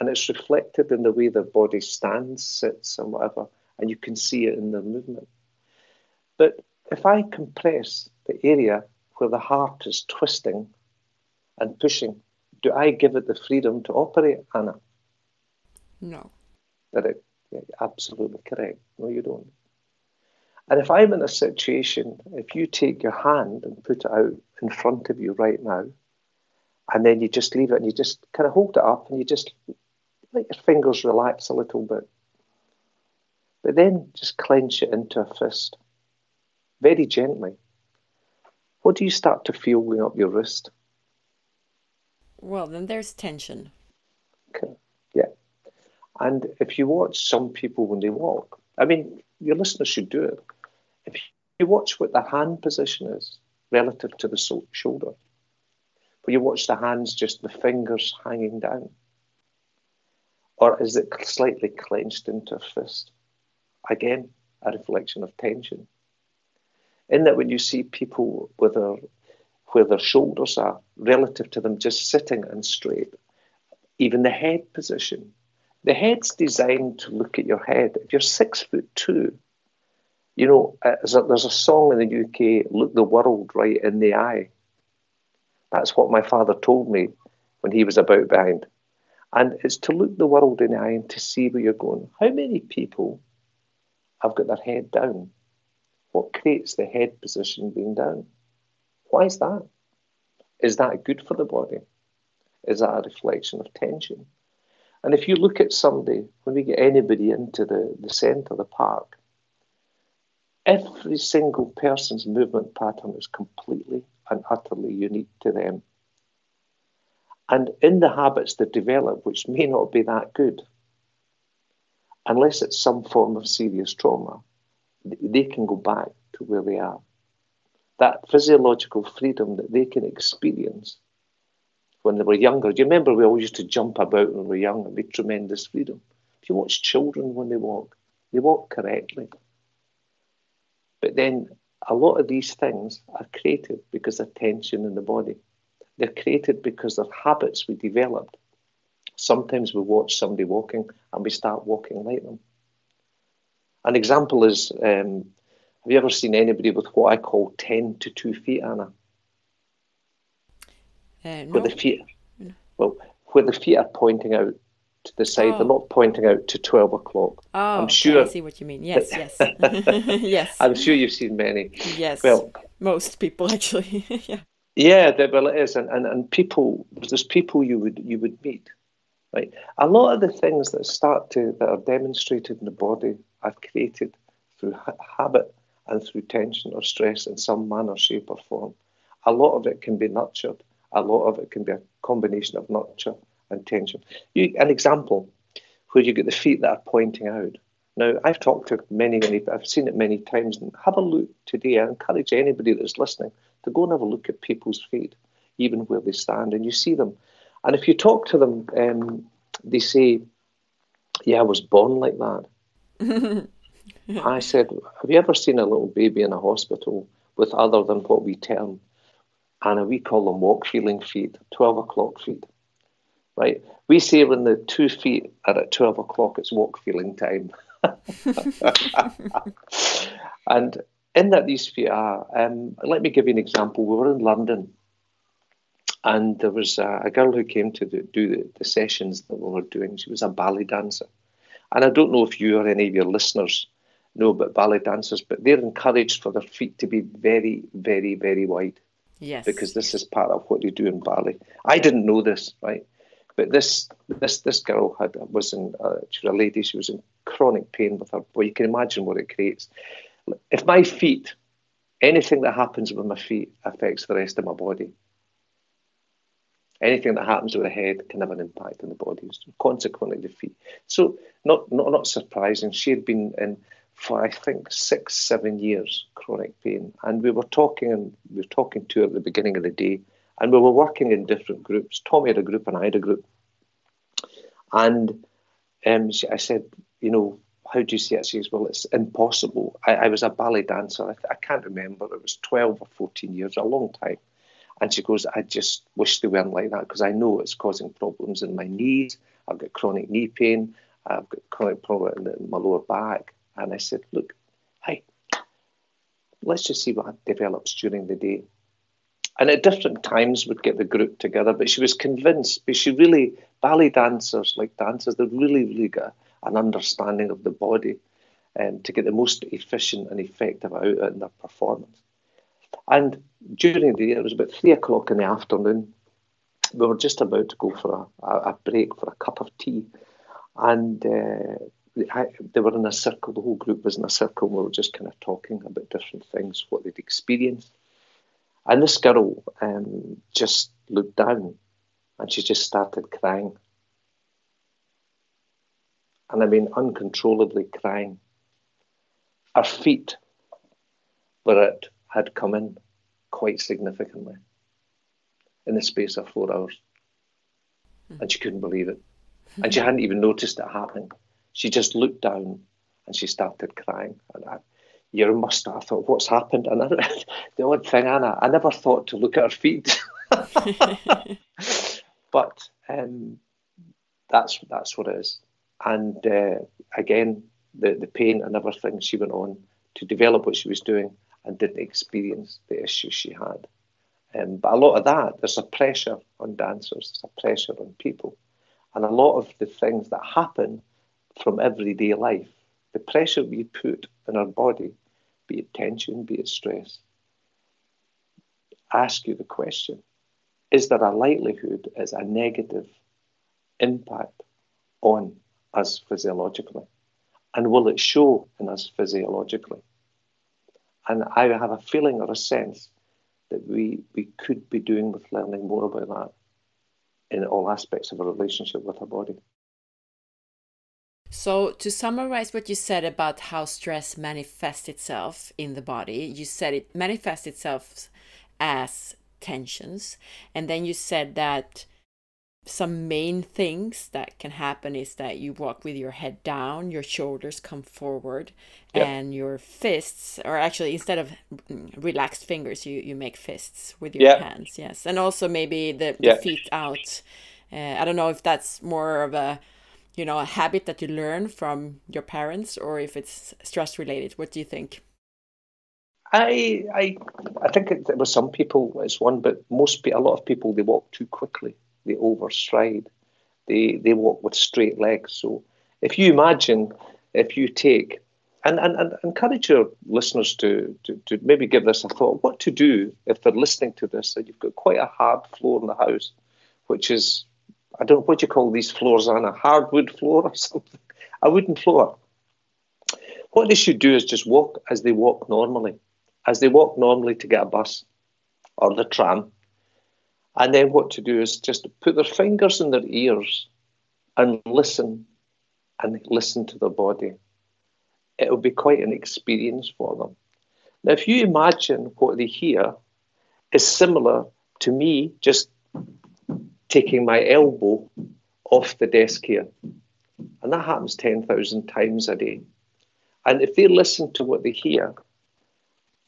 And it's reflected in the way their body stands, sits, and whatever, and you can see it in their movement. But if I compress the area where the heart is twisting and pushing, do I give it the freedom to operate, Anna? No. That it, yeah, absolutely correct. No, you don't. And if I'm in a situation, if you take your hand and put it out in front of you right now, and then you just leave it and you just kind of hold it up and you just let your fingers relax a little bit. But then just clench it into a fist very gently. What do you start to feel going up your wrist? Well, then there's tension. Okay. And if you watch some people when they walk, I mean, your listeners should do it. If you watch what the hand position is relative to the shoulder, but you watch the hands just the fingers hanging down, or is it slightly clenched into a fist? Again, a reflection of tension. In that, when you see people with their where their shoulders are relative to them just sitting and straight, even the head position, the head's designed to look at your head. If you're six foot two, you know, uh, there's a song in the UK, Look the World Right in the Eye. That's what my father told me when he was about behind. And it's to look the world in the eye and to see where you're going. How many people have got their head down? What creates the head position being down? Why is that? Is that good for the body? Is that a reflection of tension? And if you look at somebody, when we get anybody into the, the centre of the park, every single person's movement pattern is completely and utterly unique to them. And in the habits they develop, which may not be that good, unless it's some form of serious trauma, they can go back to where they are. That physiological freedom that they can experience when they were younger. Do you remember we always used to jump about when we were young and be tremendous freedom? If you watch children when they walk, they walk correctly. But then a lot of these things are created because of tension in the body. They're created because of habits we developed. Sometimes we watch somebody walking and we start walking like them. An example is um, have you ever seen anybody with what I call 10 to 2 feet, Anna? Uh, no. Where the feet, well, where the feet are pointing out to the side, Oh. they're not pointing out to 12 o'clock. Oh, I'm okay, I see what you mean. Yes, yes, yes, I'm sure you've seen many. yes. Well, most people actually. yeah. Yeah, there, well, it is, and, and, and people. There's people you would you would meet, right? A lot of the things that start to that are demonstrated in the body are created through ha- habit and through tension or stress in some manner, shape, or form. A lot of it can be nurtured. A lot of it can be a combination of nurture and tension. You, an example where you get the feet that are pointing out. Now, I've talked to many, many, I've seen it many times, and have a look today. I encourage anybody that's listening to go and have a look at people's feet, even where they stand, and you see them. And if you talk to them, um, they say, Yeah, I was born like that. I said, Have you ever seen a little baby in a hospital with other than what we term, Anna, we call them walk feeling feet, 12 o'clock feet, right? We say when the two feet are at 12 o'clock, it's walk feeling time. and in that these feet are, um, let me give you an example. We were in London and there was a, a girl who came to the, do the, the sessions that we were doing. She was a ballet dancer. And I don't know if you or any of your listeners know about ballet dancers, but they're encouraged for their feet to be very, very, very wide Yes. because this is part of what they do in ballet. I didn't know this, right? But this this this girl had was in uh, she was a lady. She was in chronic pain with her. Well, you can imagine what it creates. If my feet, anything that happens with my feet affects the rest of my body. Anything that happens with the head can have an impact on the body. Consequently, the feet. So not not not surprising. She had been in for I think six seven years chronic pain, and we were talking and we were talking to her at the beginning of the day, and we were working in different groups. Tommy had a group and I had a group, and um, she, I said, you know, how do you see it? She says, well, it's impossible. I, I was a ballet dancer. I, I can't remember. It was 12 or 14 years, a long time. And she goes, I just wish they weren't like that because I know it's causing problems in my knees. I've got chronic knee pain. I've got chronic problem in, in my lower back. And I said, look, hey, let's just see what develops during the day. And at different times we'd get the group together, but she was convinced, but she really, ballet dancers, like dancers, they really, really got an understanding of the body um, to get the most efficient and effective out in their performance. And during the day, it was about three o'clock in the afternoon. We were just about to go for a, a, a break for a cup of tea. And uh, I, they were in a circle, the whole group was in a circle. And we were just kind of talking about different things, what they'd experienced. And this girl um, just looked down and she just started crying. And I mean, uncontrollably crying. Her feet were it had come in quite significantly in the space of four hours. And she couldn't believe it. And she hadn't even noticed it happening. She just looked down and she started crying. And I, you must have thought, what's happened? And I, the odd thing, Anna, I never thought to look at her feet. but um, that's that's what it is. And uh, again, the, the pain and everything, she went on to develop what she was doing and didn't experience the issues she had. Um, but a lot of that, there's a pressure on dancers, there's a pressure on people. And a lot of the things that happen from everyday life, the pressure we put in our body, be it tension, be it stress, ask you the question is there a likelihood it's a negative impact on us physiologically? And will it show in us physiologically? And I have a feeling or a sense that we, we could be doing with learning more about that in all aspects of our relationship with our body. So, to summarize what you said about how stress manifests itself in the body, you said it manifests itself as tensions, and then you said that some main things that can happen is that you walk with your head down, your shoulders come forward, yep. and your fists, or actually instead of relaxed fingers, you, you make fists with your yep. hands. Yes, and also maybe the, yep. the feet out. Uh, I don't know if that's more of a you know a habit that you learn from your parents or if it's stress related. What do you think? I I I think it, it was some people it's one, but most a lot of people they walk too quickly they overstride, they they walk with straight legs. So if you imagine, if you take and, and, and encourage your listeners to, to, to maybe give this a thought, what to do if they're listening to this and you've got quite a hard floor in the house, which is I don't know what you call these floors on a hardwood floor or something, a wooden floor. What they should do is just walk as they walk normally, as they walk normally to get a bus or the tram and then what to do is just put their fingers in their ears and listen and listen to their body. It'll be quite an experience for them. Now, if you imagine what they hear is similar to me just taking my elbow off the desk here, and that happens 10,000 times a day. And if they listen to what they hear,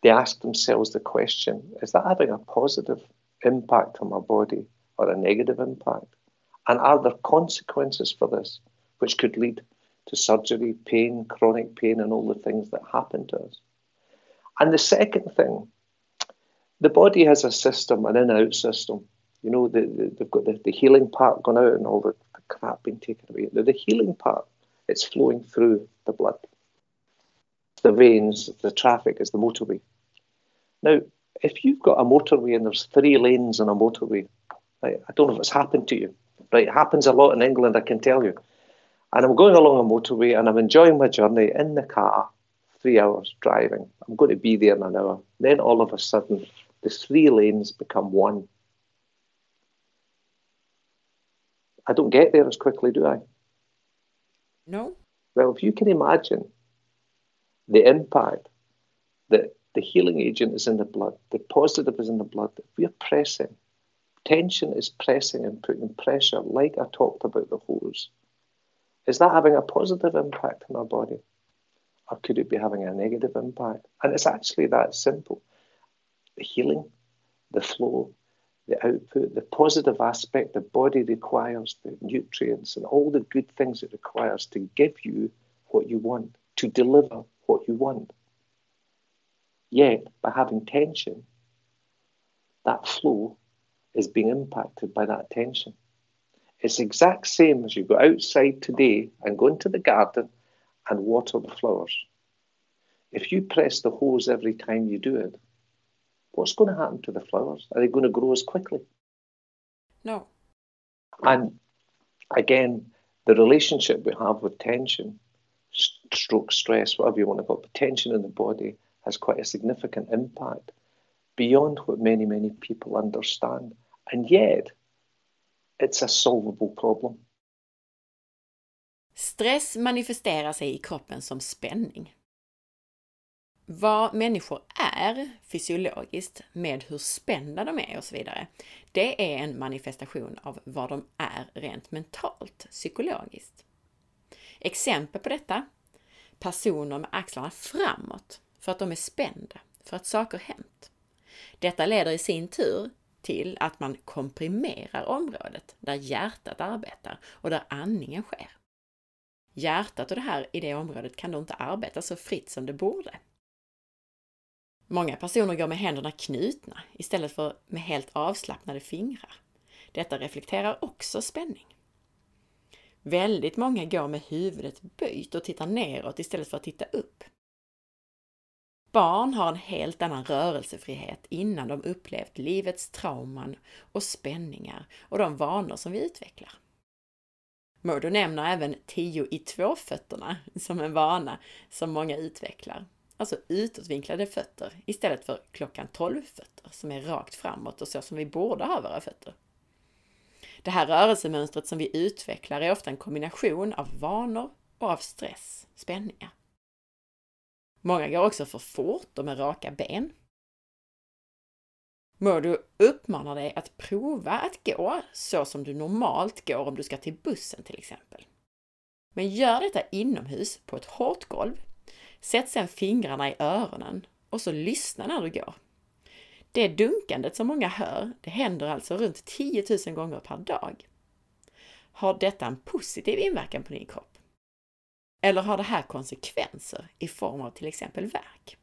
they ask themselves the question is that having a positive impact on my body or a negative impact? And are there consequences for this which could lead to surgery, pain, chronic pain, and all the things that happen to us? And the second thing, the body has a system, an in out system. You know, the, the, they've got the, the healing part gone out and all the, crap being taken away. The, the healing part, it's flowing through the blood. The veins, the traffic is the motorway. Now, if you've got a motorway and there's three lanes on a motorway, right, I don't know if it's happened to you, right? It happens a lot in England, I can tell you. And I'm going along a motorway and I'm enjoying my journey in the car, three hours driving. I'm going to be there in an hour. Then all of a sudden, the three lanes become one. I don't get there as quickly, do I? No. Well, if you can imagine the impact that the healing agent is in the blood. The positive is in the blood. If we're pressing, tension is pressing and putting pressure, like I talked about the hose. Is that having a positive impact on our body? Or could it be having a negative impact? And it's actually that simple. The healing, the flow, the output, the positive aspect the body requires, the nutrients and all the good things it requires to give you what you want, to deliver what you want. Yet, by having tension, that flow is being impacted by that tension. It's exact same as you go outside today and go into the garden and water the flowers. If you press the hose every time you do it, what's going to happen to the flowers? Are they going to grow as quickly? No. And again, the relationship we have with tension, stroke, stress, whatever you want to call it, but tension in the body has quite a significant impact beyond what many, many people understand. And yet, it's a solvable problem. Stress manifesterar sig i kroppen som spänning. Vad människor är fysiologiskt med hur spända de är och så vidare, det är en manifestation av vad de är rent mentalt, psykologiskt. Exempel på detta, personer med axlarna framåt för att de är spända, för att saker hänt. Detta leder i sin tur till att man komprimerar området där hjärtat arbetar och där andningen sker. Hjärtat och det här i det området kan då inte arbeta så fritt som det borde. Många personer går med händerna knutna istället för med helt avslappnade fingrar. Detta reflekterar också spänning. Väldigt många går med huvudet böjt och tittar neråt istället för att titta upp. Barn har en helt annan rörelsefrihet innan de upplevt livets trauman och spänningar och de vanor som vi utvecklar. Murdo nämner även tio i två-fötterna som en vana som många utvecklar. Alltså utåtvinklade fötter istället för klockan 12-fötter som är rakt framåt och så som vi borde ha våra fötter. Det här rörelsemönstret som vi utvecklar är ofta en kombination av vanor och av stress, spänningar. Många går också för fort och med raka ben. Murdo uppmanar dig att prova att gå så som du normalt går om du ska till bussen till exempel. Men gör detta inomhus på ett hårt golv. Sätt sedan fingrarna i öronen och så lyssna när du går. Det dunkandet som många hör, det händer alltså runt 10 000 gånger per dag. Har detta en positiv inverkan på din kropp? Eller har det här konsekvenser i form av till exempel värk?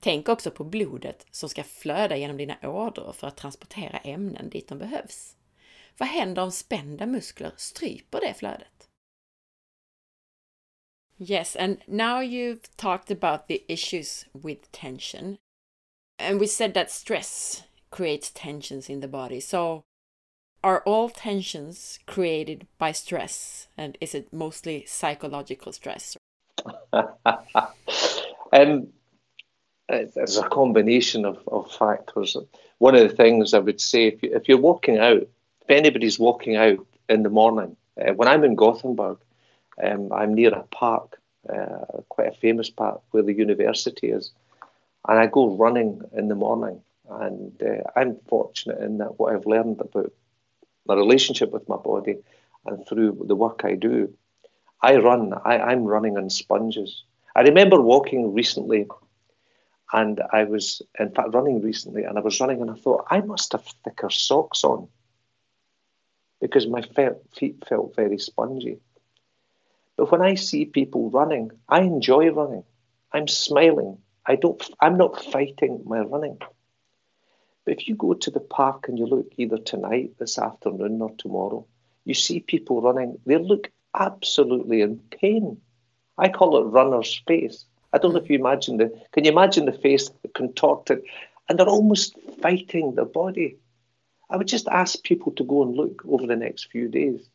Tänk också på blodet som ska flöda genom dina ådror för att transportera ämnen dit de behövs. Vad händer om spända muskler stryper det flödet? Yes, and now you've talked about the issues with tension. And we said that stress creates tensions in the body. So, are all tensions created by stress? And is it mostly psychological stress? um, it's a combination of, of factors. One of the things I would say, if, you, if you're walking out, if anybody's walking out in the morning, uh, when I'm in Gothenburg, um, I'm near a park, uh, quite a famous park where the university is, and I go running in the morning. And uh, I'm fortunate in that what I've learned about my relationship with my body and through the work I do, I run, I, I'm running on sponges. I remember walking recently and I was, in fact, running recently, and I was running, and I thought, I must have thicker socks on because my feet felt very spongy. But when I see people running, I enjoy running. I'm smiling. I don't, I'm not fighting my running. But if you go to the park and you look either tonight, this afternoon, or tomorrow, you see people running, they look absolutely in pain. I call it runner's face. I don't know if you imagine the. Can you imagine the face contorted, and they're almost fighting their body? I would just ask people to go and look over the next few days,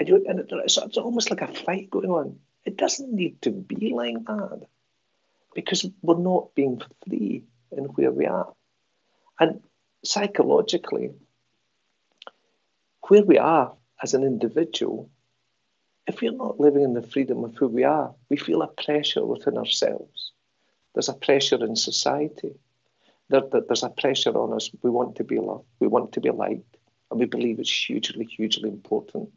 and, you, and it's, it's almost like a fight going on. It doesn't need to be like that, because we're not being free in where we are, and psychologically, where we are as an individual if we're not living in the freedom of who we are, we feel a pressure within ourselves. There's a pressure in society. There, there, there's a pressure on us. We want to be loved. We want to be liked. And we believe it's hugely, hugely important.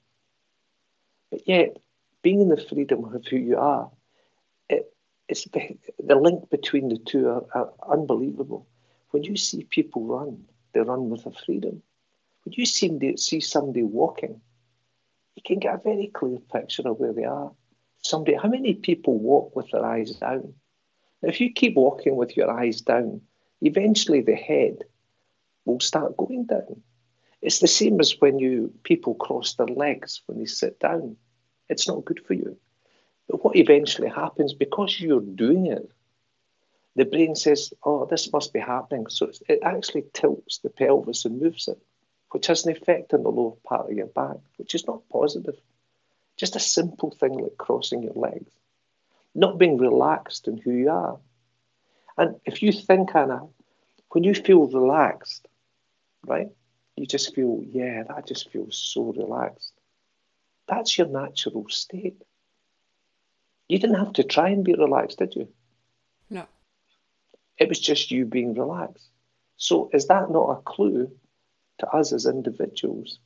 But yet, being in the freedom of who you are, it, it's the, link between the two are, are unbelievable. When you see people run, they run with a freedom. When you see, see somebody walking, you can get a very clear picture of where they are. Somebody, how many people walk with their eyes down? Now, if you keep walking with your eyes down, eventually the head will start going down. It's the same as when you people cross their legs when they sit down. It's not good for you. But what eventually happens, because you're doing it, the brain says, oh, this must be happening. So it actually tilts the pelvis and moves it which has an effect on the lower part of your back, which is not positive. Just a simple thing like crossing your legs, not being relaxed in who you are. And if you think, Anna, when you feel relaxed, right, you just feel, yeah, that just feels so relaxed. That's your natural state. You didn't have to try and be relaxed, did you? No. It was just you being relaxed. So is that not a clue to us as individuals.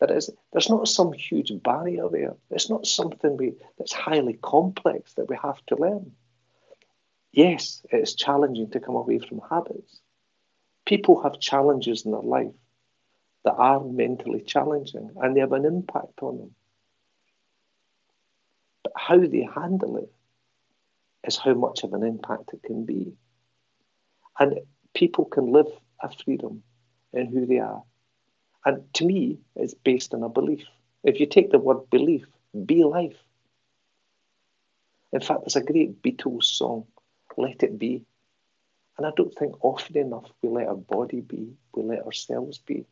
There is, there's not some huge barrier there. It's not something we, that's highly complex that we have to learn. Yes, it's challenging to come away from habits. People have challenges in their life that are mentally challenging and they have an impact on them. But how they handle it is how much of an impact it can be. And people can live a freedom in who they are. And to me, it's based on a belief. If you take the word belief, be life. In fact, there's a great Beatles song, Let It Be. And I don't think often enough we let our body be, we let ourselves be.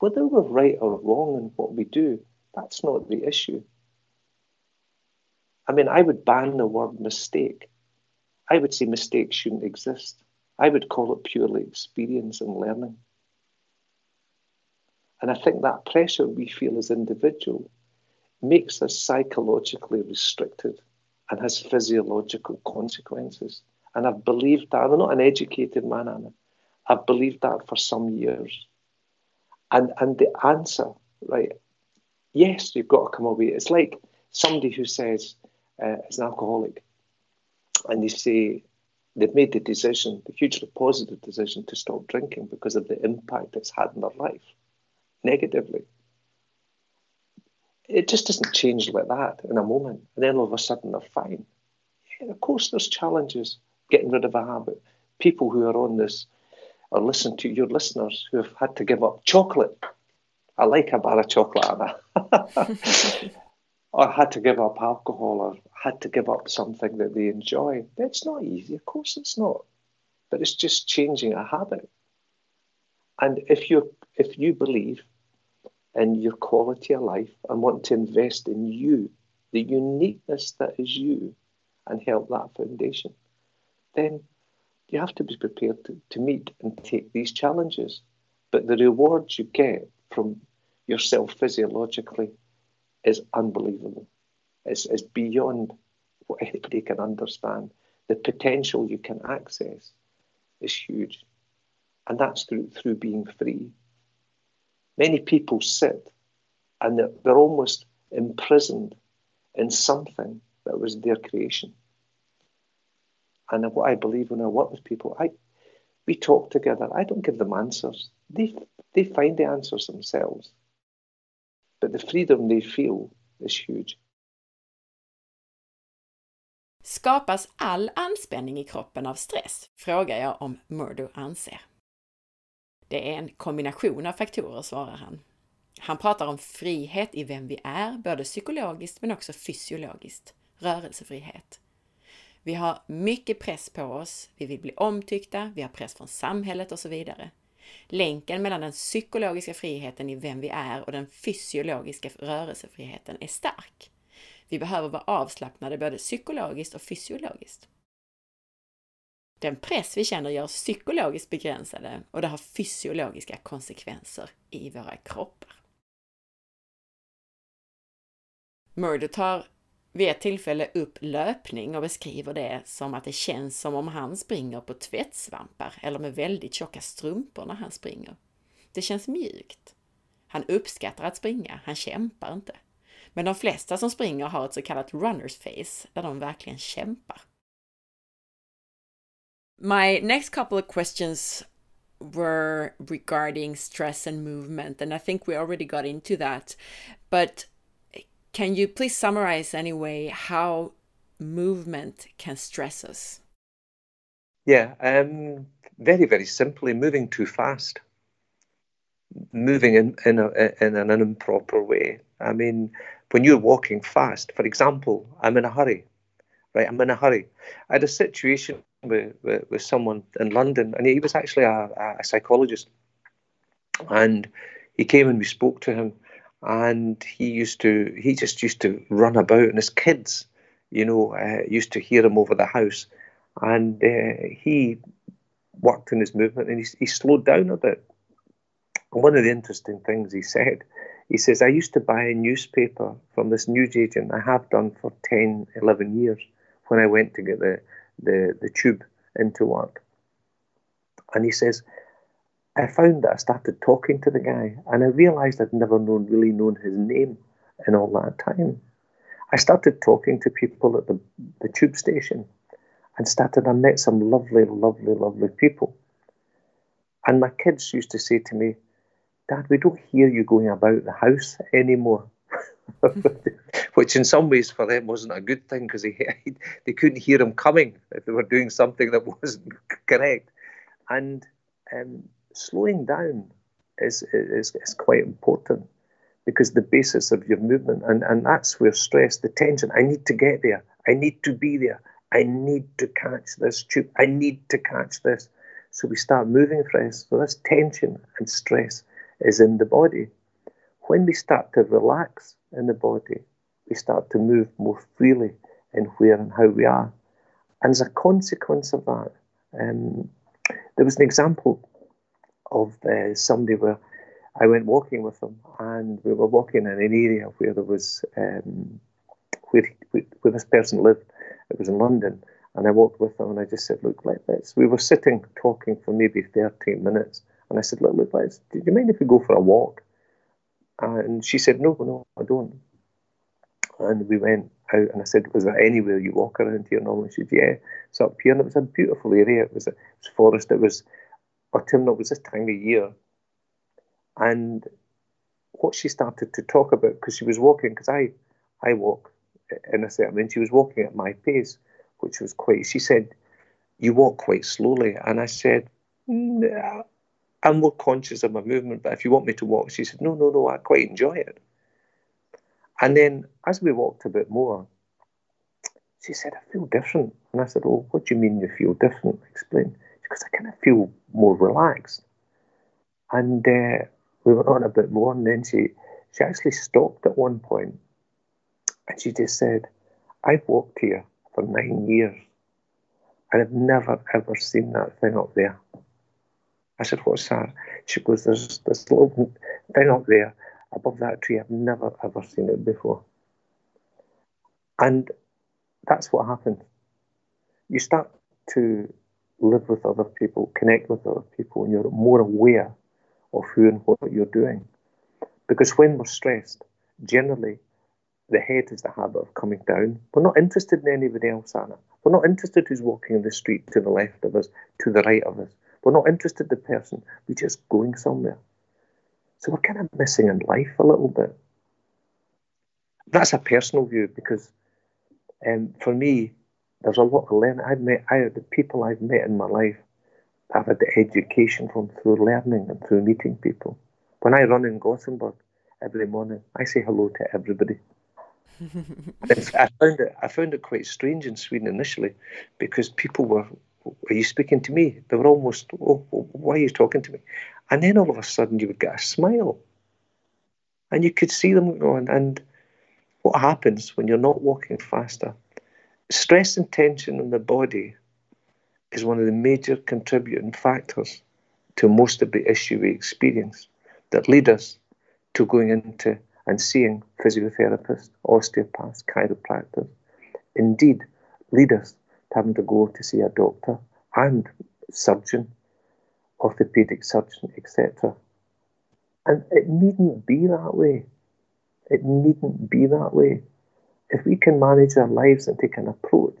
Whether we're right or wrong in what we do, that's not the issue. I mean, I would ban the word mistake. I would say mistakes shouldn't exist. I would call it purely experience and learning. And I think that pressure we feel as individuals makes us psychologically restricted and has physiological consequences. And I've believed that. I'm not an educated man, Anna. I've believed that for some years. And and the answer, right? Yes, you've got to come away. It's like somebody who says uh, is an alcoholic, and they say they've made the decision, the hugely positive decision, to stop drinking because of the impact it's had in their life negatively. It just doesn't change like that in a moment, and then all of a sudden they're fine. Yeah, of course, there's challenges getting rid of a habit. People who are on this or listen to your listeners who have had to give up chocolate. I like a bar of chocolate, Anna. or had to give up alcohol or had to give up something that they enjoy. It's not easy, of course it's not. But it's just changing a habit. And if you if you believe in your quality of life and want to invest in you, the uniqueness that is you, and help that foundation, then you have to be prepared to, to meet and take these challenges. But the rewards you get from yourself physiologically is unbelievable. It's, it's beyond what anybody can understand. The potential you can access is huge. And that's through, through being free. Many people sit and they're, they're almost imprisoned in something that was their creation. And what I believe when I work with people, I we talk together. I don't give them answers. They they find the answers themselves. But the freedom they feel is huge. Skapas all anspänning i kroppen av stress? Frågar jag om Murdo anser. Det är en kombination av faktorer, svarar han. Han pratar om frihet i vem vi är, både psykologiskt men också fysiologiskt. Rörelsefrihet. Vi har mycket press på oss, vi vill bli omtyckta, vi har press från samhället och så vidare. Länken mellan den psykologiska friheten i vem vi är och den fysiologiska rörelsefriheten är stark. Vi behöver vara avslappnade både psykologiskt och fysiologiskt. Den press vi känner gör oss psykologiskt begränsade och det har fysiologiska konsekvenser i våra kroppar. Murdo tar vid ett tillfälle upp löpning och beskriver det som att det känns som om han springer på tvättsvampar eller med väldigt tjocka strumpor när han springer. Det känns mjukt. Han uppskattar att springa, han kämpar inte. Men de flesta som springer har ett så kallat runners face, där de verkligen kämpar. My next couple of questions were regarding stress and movement, and I think we already got into that. But can you please summarize anyway how movement can stress us? Yeah, um, very, very simply, moving too fast, moving in, in, a, in an improper way. I mean, when you're walking fast, for example, I'm in a hurry, right? I'm in a hurry. I had a situation with, with, with someone in London, and he was actually a, a psychologist. And he came and we spoke to him, and he used to he just used to run about and his kids you know uh, used to hear him over the house. And uh, he worked in his movement and he, he slowed down a bit. One of the interesting things he said he says i used to buy a newspaper from this news agent i have done for 10 11 years when i went to get the the, the tube into work. And he says I found that I started talking to the guy and I realized I'd never known really known his name in all that time. I started talking to people at the, the tube station and started, I met some lovely, lovely, lovely people. And my kids used to say to me, Dad, we don't hear you going about the house anymore. Which, in some ways, for them wasn't a good thing because they, they couldn't hear him coming if they were doing something that wasn't correct. And um, slowing down is, is, is quite important because the basis of your movement, and, and that's where stress, the tension, I need to get there, I need to be there, I need to catch this tube, I need to catch this. So we start moving fresh. So this tension and stress is in the body. When we start to relax in the body, we start to move more freely in where and how we are. And as a consequence of that, um, there was an example of uh, somebody where I went walking with them, and we were walking in an area where there was um, where, where this person lived. It was in London, And I walked with her and I just said, look, let, us We were sitting talking for maybe 13 minutes. And I said, look, look, let's, do you mind if we go for a walk? And she said, no, no, I don't. And we went out and I said, was there anywhere you walk around here normally? She said, yeah, it's up here. And it was a beautiful area. It was, a, it was forest. It was autumnal. Was this time of year. And what she started to talk about, because she was walking, because I, I walk in a certain, mean, she was walking at my pace which was quite, she said, You walk quite slowly. And I said, nah, I'm more conscious of my movement, but if you want me to walk, she said, No, no, no, I quite enjoy it. And then as we walked a bit more, she said, I feel different. And I said, Oh, what do you mean you feel different? Explain. Because I kind of feel more relaxed. And uh, we went on a bit more, and then she, she actually stopped at one point and she just said, I've walked here for nine years. And I've never ever seen that thing up there. I said, What's that? She goes, There's this little thing up there above that tree. I've never ever seen it before. And that's what happened. You start to live with other people, connect with other people, and you're more aware of who and what you're doing. Because when we're stressed, generally the head is the habit of coming down. We're not interested in anybody else, Anna. We're not interested who's walking in the street to the left of us, to the right of us. We're not interested in the person. We're just going somewhere. So we're kind of missing in life a little bit. That's a personal view because um, for me, there's a lot of learning. I've met I, the people I've met in my life. I've had the education from through learning and through meeting people. When I run in Gothenburg every morning, I say hello to everybody. I found it. I found it quite strange in Sweden initially, because people were, "Are you speaking to me?" They were almost, "Oh, oh why are you talking to me?" And then all of a sudden, you would get a smile, and you could see them going. And what happens when you're not walking faster? Stress and tension in the body is one of the major contributing factors to most of the issue we experience that lead us to going into and seeing physiotherapists, osteopaths, chiropractors, indeed lead us to having to go to see a doctor and surgeon, orthopedic surgeon, etc. And it needn't be that way. It needn't be that way. If we can manage our lives and take an approach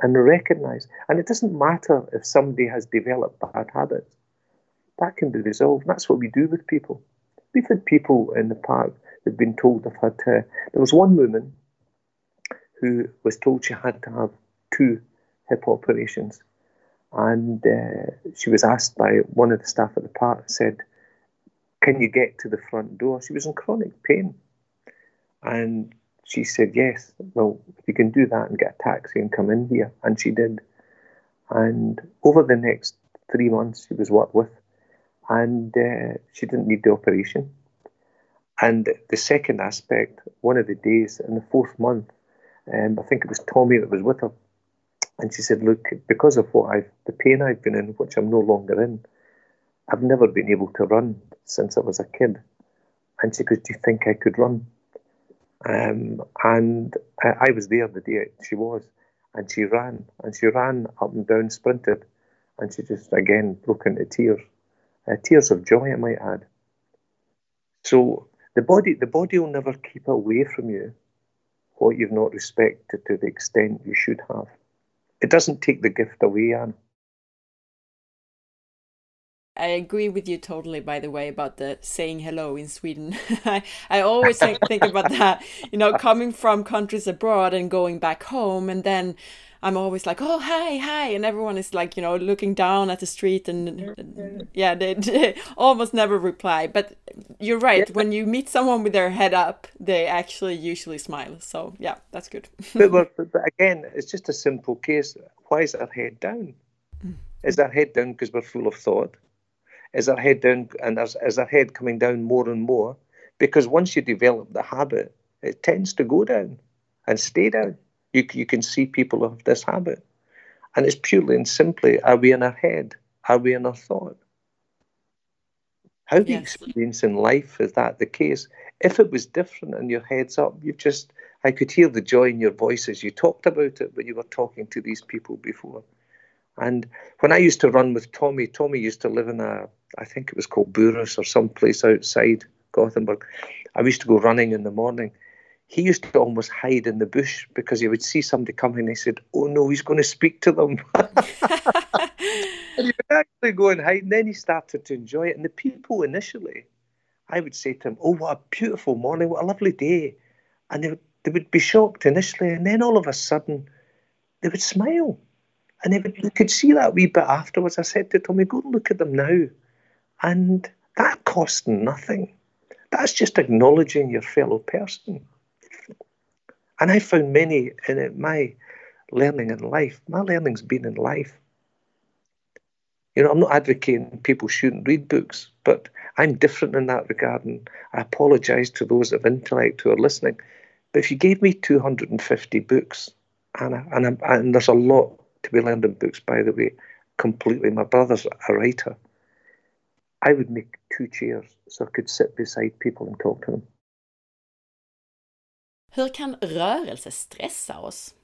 and recognize, and it doesn't matter if somebody has developed bad habits, that can be resolved. That's what we do with people. We've had people in the park they'd been told they've had to. There was one woman who was told she had to have two hip operations, and uh, she was asked by one of the staff at the park, said, "Can you get to the front door?" She was in chronic pain, and she said, "Yes." Well, if you can do that and get a taxi and come in here, and she did. And over the next three months, she was worked with, and uh, she didn't need the operation. And the second aspect, one of the days in the fourth month, um, I think it was Tommy that was with her, and she said, "Look, because of what I've, the pain I've been in, which I'm no longer in, I've never been able to run since I was a kid." And she goes, "Do you think I could run?" Um, and I, I was there the day she was, and she ran, and she ran up and down, sprinted, and she just again broke into tears, uh, tears of joy, I might add. So the body, the body will never keep away from you what you've not respected to the extent you should have. It doesn't take the gift away, Anne. I agree with you totally, by the way, about the saying hello in Sweden. I, I always think, think about that, you know, coming from countries abroad and going back home and then I'm always like, oh, hi, hi. And everyone is like, you know, looking down at the street and yeah, they, they almost never reply. But you're right. Yeah. When you meet someone with their head up, they actually usually smile. So yeah, that's good. but, but, but, again, it's just a simple case. Why is our head down? Mm. Is our head down because we're full of thought? Is our head down and is, our head coming down more and more? Because once you develop the habit, it tends to go down and stay down. You, you can see people of this habit. And it's purely and simply are we in our head? Are we in our thought? How do you experience in life is that the case? If it was different and your head's up, you've just I could hear the joy in your voice as you talked about it, but you were talking to these people before. And when I used to run with Tommy, Tommy used to live in a, I think it was called Burris or some place outside Gothenburg. I used to go running in the morning. He used to almost hide in the bush because he would see somebody coming and he said, Oh no, he's going to speak to them. and he would actually go and hide. And then he started to enjoy it. And the people initially, I would say to him, Oh, what a beautiful morning, what a lovely day. And they would, they would be shocked initially. And then all of a sudden, they would smile and they, you could see that wee bit afterwards. I said to Tommy, go look at them now. And that costs nothing. That's just acknowledging your fellow person. And I found many in my learning in life. My learning's been in life. You know, I'm not advocating people shouldn't read books, but I'm different in that regard. And I apologise to those of intellect who are listening. But if you gave me 250 books, and, I, and, and there's a lot to be learned books, by the way, completely. My brother's a writer. I would make two chairs so I could sit beside people and talk to them. Hur kan rörelse stressa oss?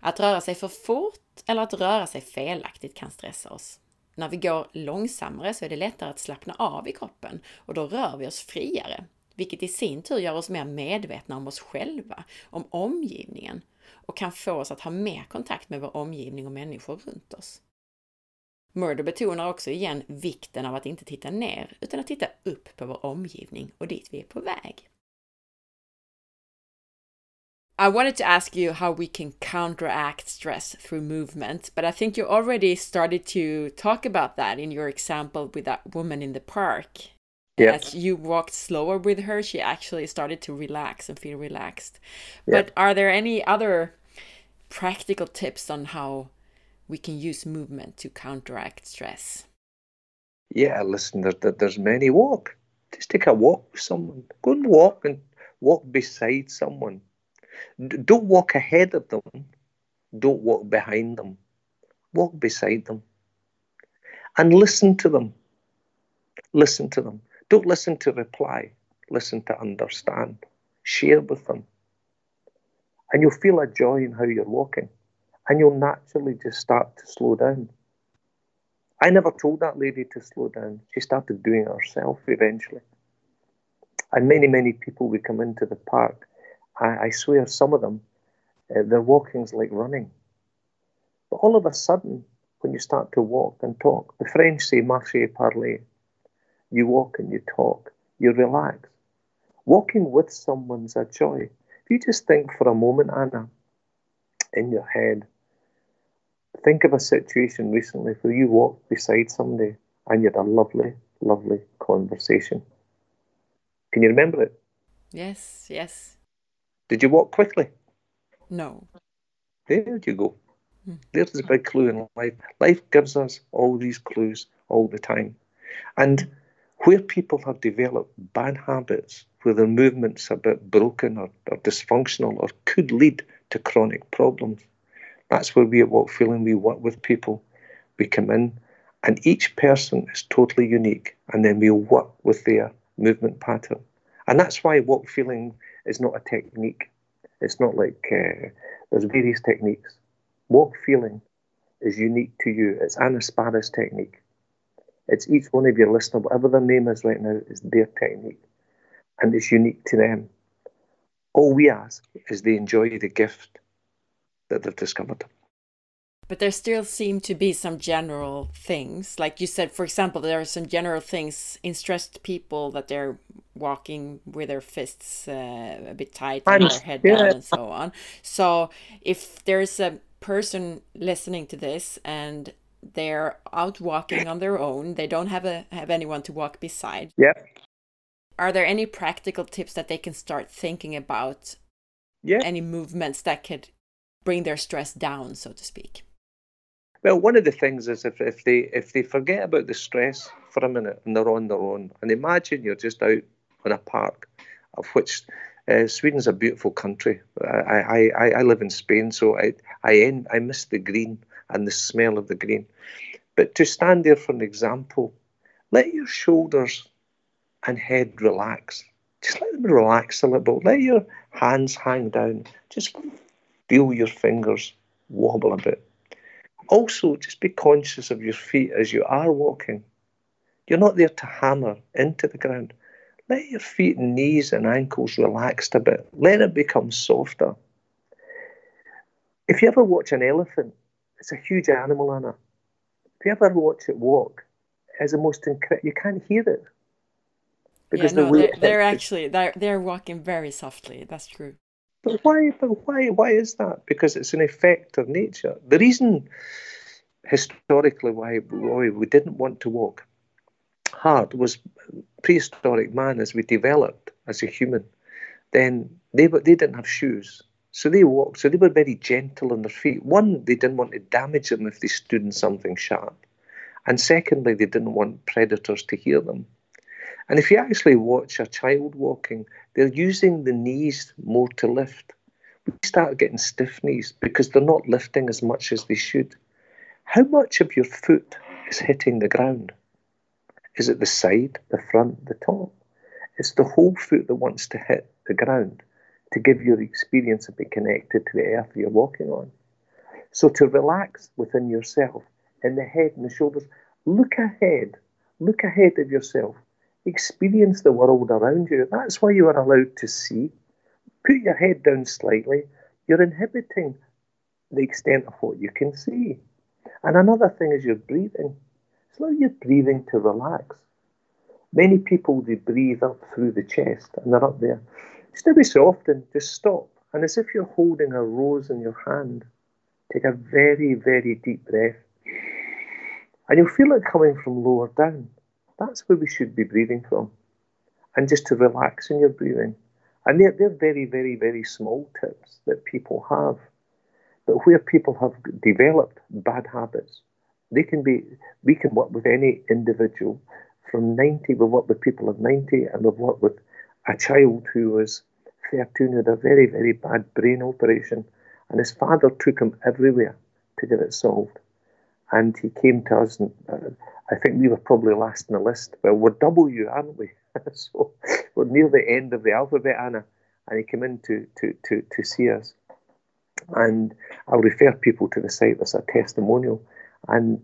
Att röra sig för fort eller att röra sig felaktigt kan stressa oss. När vi går långsammare så är det lättare att slappna av i kroppen och då rör vi oss friare, vilket i sin tur gör oss mer medvetna om oss själva, om omgivningen och kan få oss att ha mer kontakt med vår omgivning och människor runt oss. Murder betonar också igen vikten av att inte titta ner utan att titta upp på vår omgivning och dit vi är på väg. I wanted to ask you how we can counteract stress through movement, but I think you already started to talk about that in your example with that woman in the park. Yep. As you walked slower with her, she actually started to relax and feel relaxed. Yep. But are there any other practical tips on how we can use movement to counteract stress? Yeah, listen, there, there's many. Walk. Just take a walk with someone. Go and walk and walk beside someone. Don't walk ahead of them. Don't walk behind them. Walk beside them. And listen to them. Listen to them. Don't listen to reply, listen to understand. Share with them. And you'll feel a joy in how you're walking. And you'll naturally just start to slow down. I never told that lady to slow down. She started doing it herself eventually. And many, many people would come into the park. I, I swear, some of them, uh, their walking's like running. But all of a sudden, when you start to walk and talk, the French say marcher parler you walk and you talk, you relax. Walking with someone's a joy. If you just think for a moment, Anna, in your head, think of a situation recently where you walked beside somebody and you had a lovely, lovely conversation. Can you remember it? Yes, yes. Did you walk quickly? No. There you go. Hmm. There's a big clue in life. Life gives us all these clues all the time. And where people have developed bad habits, where their movement's are a bit broken or, or dysfunctional or could lead to chronic problems, that's where we at Walk Feeling we work with people. We come in and each person is totally unique and then we work with their movement pattern. And that's why Walk Feeling is not a technique. It's not like uh, there's various techniques. Walk Feeling is unique to you. It's an Asparas technique. It's each one of your listener, whatever their name is right now, is their technique. And it's unique to them. All we ask is they enjoy the gift that they've discovered. But there still seem to be some general things. Like you said, for example, there are some general things in stressed people that they're walking with their fists uh, a bit tight and their head down and so on. So if there's a person listening to this and they're out walking on their own. They don't have a have anyone to walk beside. Yeah. Are there any practical tips that they can start thinking about? Yeah. Any movements that could bring their stress down, so to speak? Well, one of the things is if, if they if they forget about the stress for a minute and they're on their own, and imagine you're just out in a park, of which uh, Sweden's a beautiful country. I, I, I live in Spain, so I I end, I miss the green and the smell of the green. But to stand there for an example, let your shoulders and head relax. just let them relax a little. bit. Let your hands hang down. Just feel your fingers wobble a bit. Also, just be conscious of your feet as you are walking. You're not there to hammer into the ground. Let your feet and knees and ankles relax a bit. Let it become softer. If you ever watch an elephant, it's a huge animal, Anna. If you ever watch it walk, it's the most incredible. You can't hear it because yeah, no, the they're, they're actually they're they're walking very softly. That's true. But why? But why? Why is that? Because it's an effect of nature. The reason, historically, why, why we didn't want to walk hard was prehistoric man as we developed as a human. Then they they didn't have shoes, so they walked. So they were very gentle on their feet. One, they didn't want to damage them if they stood in something sharp, and secondly, they didn't want predators to hear them. And if you actually watch a child walking, they're using the knees more to lift. We start getting stiff knees because they're not lifting as much as they should. How much of your foot is hitting the ground? Is it the side, the front, the top? It's the whole foot that wants to hit the ground to give you the experience of being connected to the earth you're walking on. So to relax within yourself, in the head and the shoulders, look ahead, look ahead of yourself experience the world around you. That's why you are allowed to see. Put your head down slightly. You're inhibiting the extent of what you can see. And another thing is your breathing. Slow your breathing to relax. Many people they breathe up through the chest and they're up there. Just every so often, just stop. And as if you're holding a rose in your hand, take a very, very deep breath. And you'll feel it coming from lower down. That's where we should be breathing from. And just to relax in your breathing. And they're, they're very, very, very small tips that people have. But where people have developed bad habits, they can be, we can work with any individual from 90, we've worked with people of 90, and we've worked with a child who was 13 had a very, very bad brain operation, and his father took him everywhere to get it solved. And he came to us, and uh, I think we were probably last in the list. Well, we're W, aren't we? so we're near the end of the alphabet, Anna. And he came in to, to, to, to see us. And I'll refer people to the site, there's a testimonial. And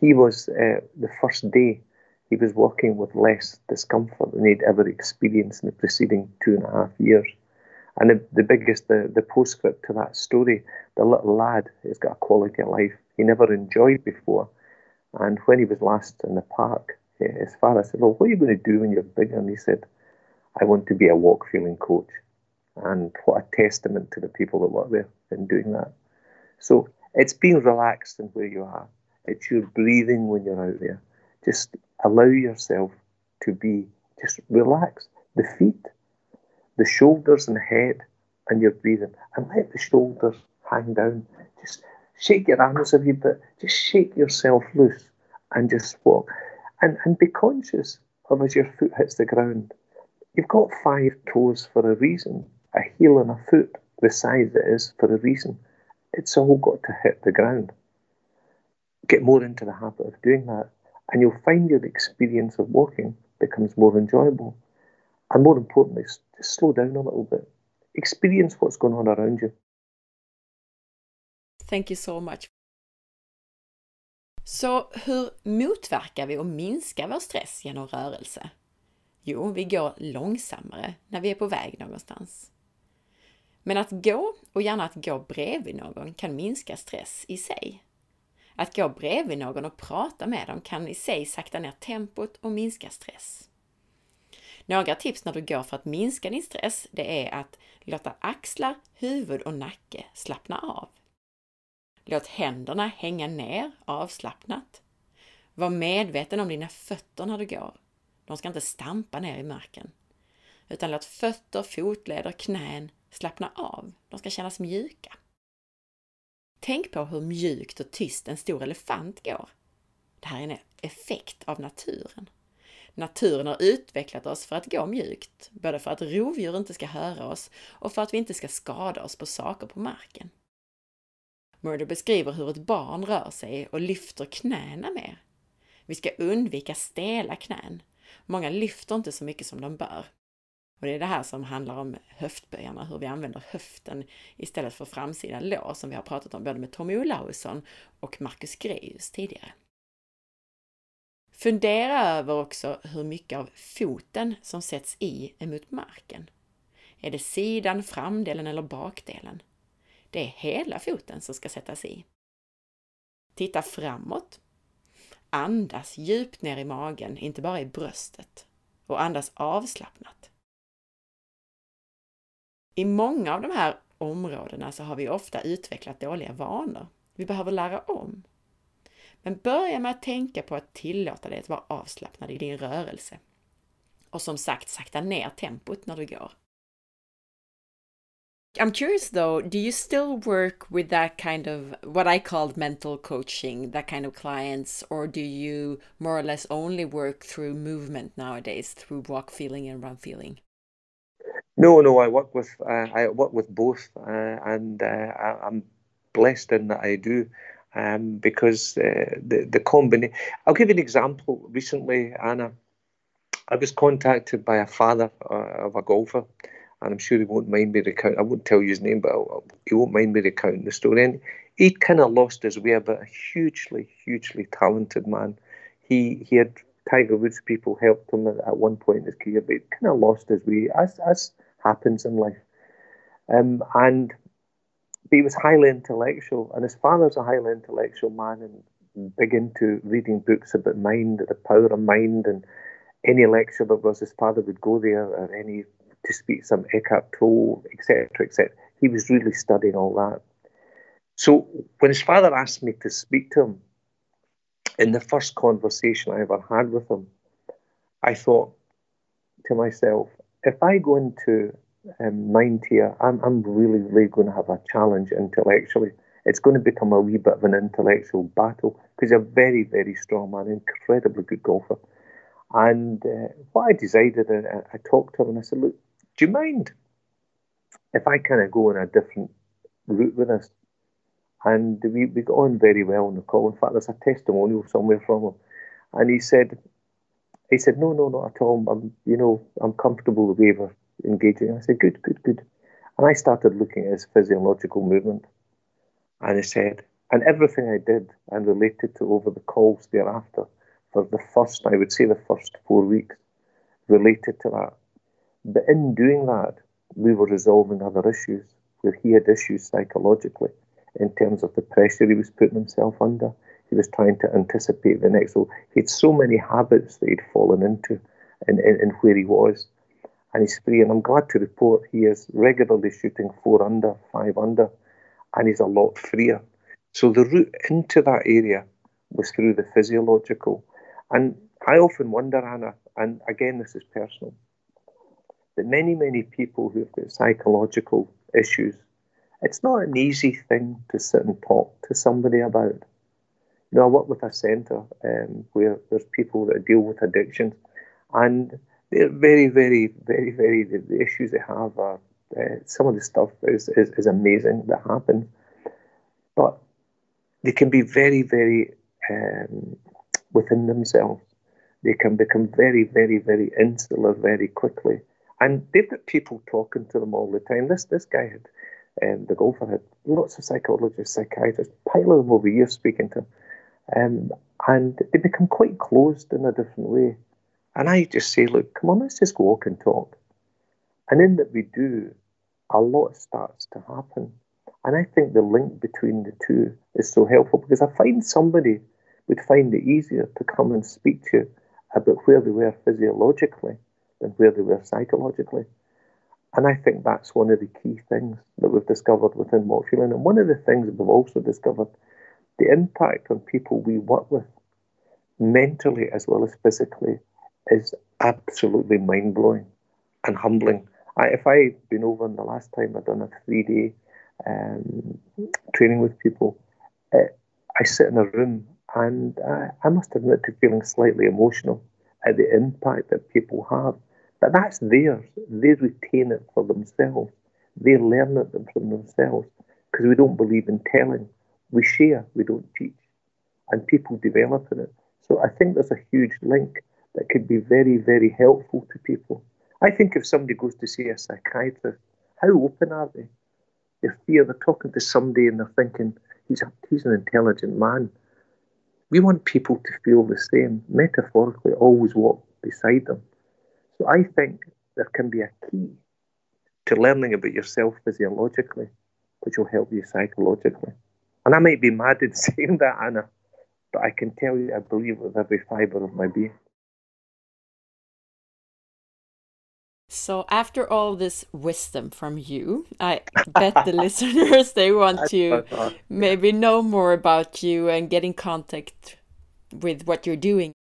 he was, uh, the first day, he was working with less discomfort than he'd ever experienced in the preceding two and a half years. And the, the biggest, the, the postscript to that story, the little lad has got a quality of life he never enjoyed before and when he was last in the park, eh, his father said, Well, what are you going to do when you're bigger? And he said, I want to be a walk feeling coach. And what a testament to the people that work there in doing that. So it's being relaxed in where you are. It's your breathing when you're out there. Just allow yourself to be just relax The feet, the shoulders and head, and your breathing. And let the shoulders hang down. Just shake your arms a wee bit, just shake yourself loose and just walk. And, and be conscious of as your foot hits the ground. You've got five toes for a reason, a heel and a foot the size it is for a reason. It's all got to hit the ground. Get more into the habit of doing that, and you'll find your experience of walking becomes more enjoyable. And more importantly, just slow down a little bit. Experience what's going on around you. Thank you so much. Så hur motverkar vi och minskar vår stress genom rörelse? Jo, vi går långsammare när vi är på väg någonstans. Men att gå, och gärna att gå bredvid någon, kan minska stress i sig. Att gå bredvid någon och prata med dem kan i sig sakta ner tempot och minska stress. Några tips när du går för att minska din stress, det är att låta axlar, huvud och nacke slappna av. Låt händerna hänga ner avslappnat. Var medveten om dina fötter när du går. De ska inte stampa ner i marken. Utan låt fötter, fotleder, knän slappna av. De ska kännas mjuka. Tänk på hur mjukt och tyst en stor elefant går. Det här är en effekt av naturen. Naturen har utvecklat oss för att gå mjukt, både för att rovdjur inte ska höra oss och för att vi inte ska skada oss på saker på marken. Murder beskriver hur ett barn rör sig och lyfter knäna mer. Vi ska undvika stela knän. Många lyfter inte så mycket som de bör. Och det är det här som handlar om höftböjarna, hur vi använder höften istället för framsida lår som vi har pratat om både med Tommy Olausson och Marcus Greus tidigare. Fundera över också hur mycket av foten som sätts i emot marken. Är det sidan, framdelen eller bakdelen? Det är hela foten som ska sättas i. Titta framåt. Andas djupt ner i magen, inte bara i bröstet. Och andas avslappnat. I många av de här områdena så har vi ofta utvecklat dåliga vanor. Vi behöver lära om. Men börja med att tänka på att tillåta dig att vara avslappnad i din rörelse. Och som sagt, sakta ner tempot när du går. I'm curious though, do you still work with that kind of what I called mental coaching, that kind of clients, or do you more or less only work through movement nowadays, through walk feeling and run feeling? No, no, I work with uh, I work with both, uh, and uh, I, am blessed in that I do, um, because uh, the the combination. I'll give you an example. Recently, Anna, I was contacted by a father uh, of a golfer and I'm sure he won't mind me recounting. I won't tell you his name, but I'll, he won't mind me recounting the story. And he kind of lost his way, but a hugely, hugely talented man. He he had Tiger Woods people helped him at, at one point in his career, but he kind of lost his way, as as happens in life. Um, and he was highly intellectual, and his father's a highly intellectual man and big into reading books about mind, the power of mind, and any lecture that was, his father would go there, or any to speak some Eckhart Tolle, etc., etc. He was really studying all that. So when his father asked me to speak to him, in the first conversation I ever had with him, I thought to myself, if I go into um, mind here, I'm, I'm really, really going to have a challenge intellectually. It's going to become a wee bit of an intellectual battle because you're a very, very strong man, incredibly good golfer. And uh, what I decided, I, I talked to him and I said, look, do you mind if I kind of go on a different route with this? And we, we got on very well on the call. In fact, there's a testimonial somewhere from him. And he said, he said, no, no, not at all. I'm, you know, I'm comfortable the way we're engaging. I said, good, good, good. And I started looking at his physiological movement. And he said, and everything I did and related to over the calls thereafter, for the first, I would say the first four weeks, related to that. But in doing that, we were resolving other issues where he had issues psychologically in terms of the pressure he was putting himself under. He was trying to anticipate the next. So he had so many habits that he'd fallen into in, in, in where he was. And he's free. And I'm glad to report he is regularly shooting four under, five under, and he's a lot freer. So the route into that area was through the physiological. And I often wonder, Anna, and again, this is personal, that many, many people who've got psychological issues, it's not an easy thing to sit and talk to somebody about. You know, I work with a centre um, where there's people that deal with addictions, and they're very, very, very, very, the, the issues they have are, uh, some of the stuff is, is, is amazing that happens, but they can be very, very um, within themselves. They can become very, very, very insular very quickly and they've got people talking to them all the time. This this guy had, um, the golfer had lots of psychologists, psychiatrists, pile of them over years speaking to him. Um, and they become quite closed in a different way. And I just say, look, come on, let's just go walk and talk. And in that we do, a lot starts to happen. And I think the link between the two is so helpful because I find somebody would find it easier to come and speak to you about where they were physiologically than where they were psychologically. And I think that's one of the key things that we've discovered within Walk Feeling. And one of the things we've also discovered the impact on people we work with, mentally as well as physically, is absolutely mind blowing and humbling. I, if I'd been over in the last time I'd done a three day um, training with people, uh, I sit in a room and I, I must admit to feeling slightly emotional at the impact that people have. But that's theirs. They retain it for themselves. They learn it from themselves because we don't believe in telling. We share, we don't teach. And people develop in it. So I think there's a huge link that could be very, very helpful to people. I think if somebody goes to see a psychiatrist, how open are they? If they're talking to somebody and they're thinking, he's, a, he's an intelligent man. We want people to feel the same, metaphorically, always walk beside them. So I think there can be a key to learning about yourself physiologically, which will help you psychologically. And I might be mad in saying that, Anna, but I can tell you I believe with every fibre of my being. So after all this wisdom from you, I bet the listeners they want to maybe know more about you and get in contact with what you're doing.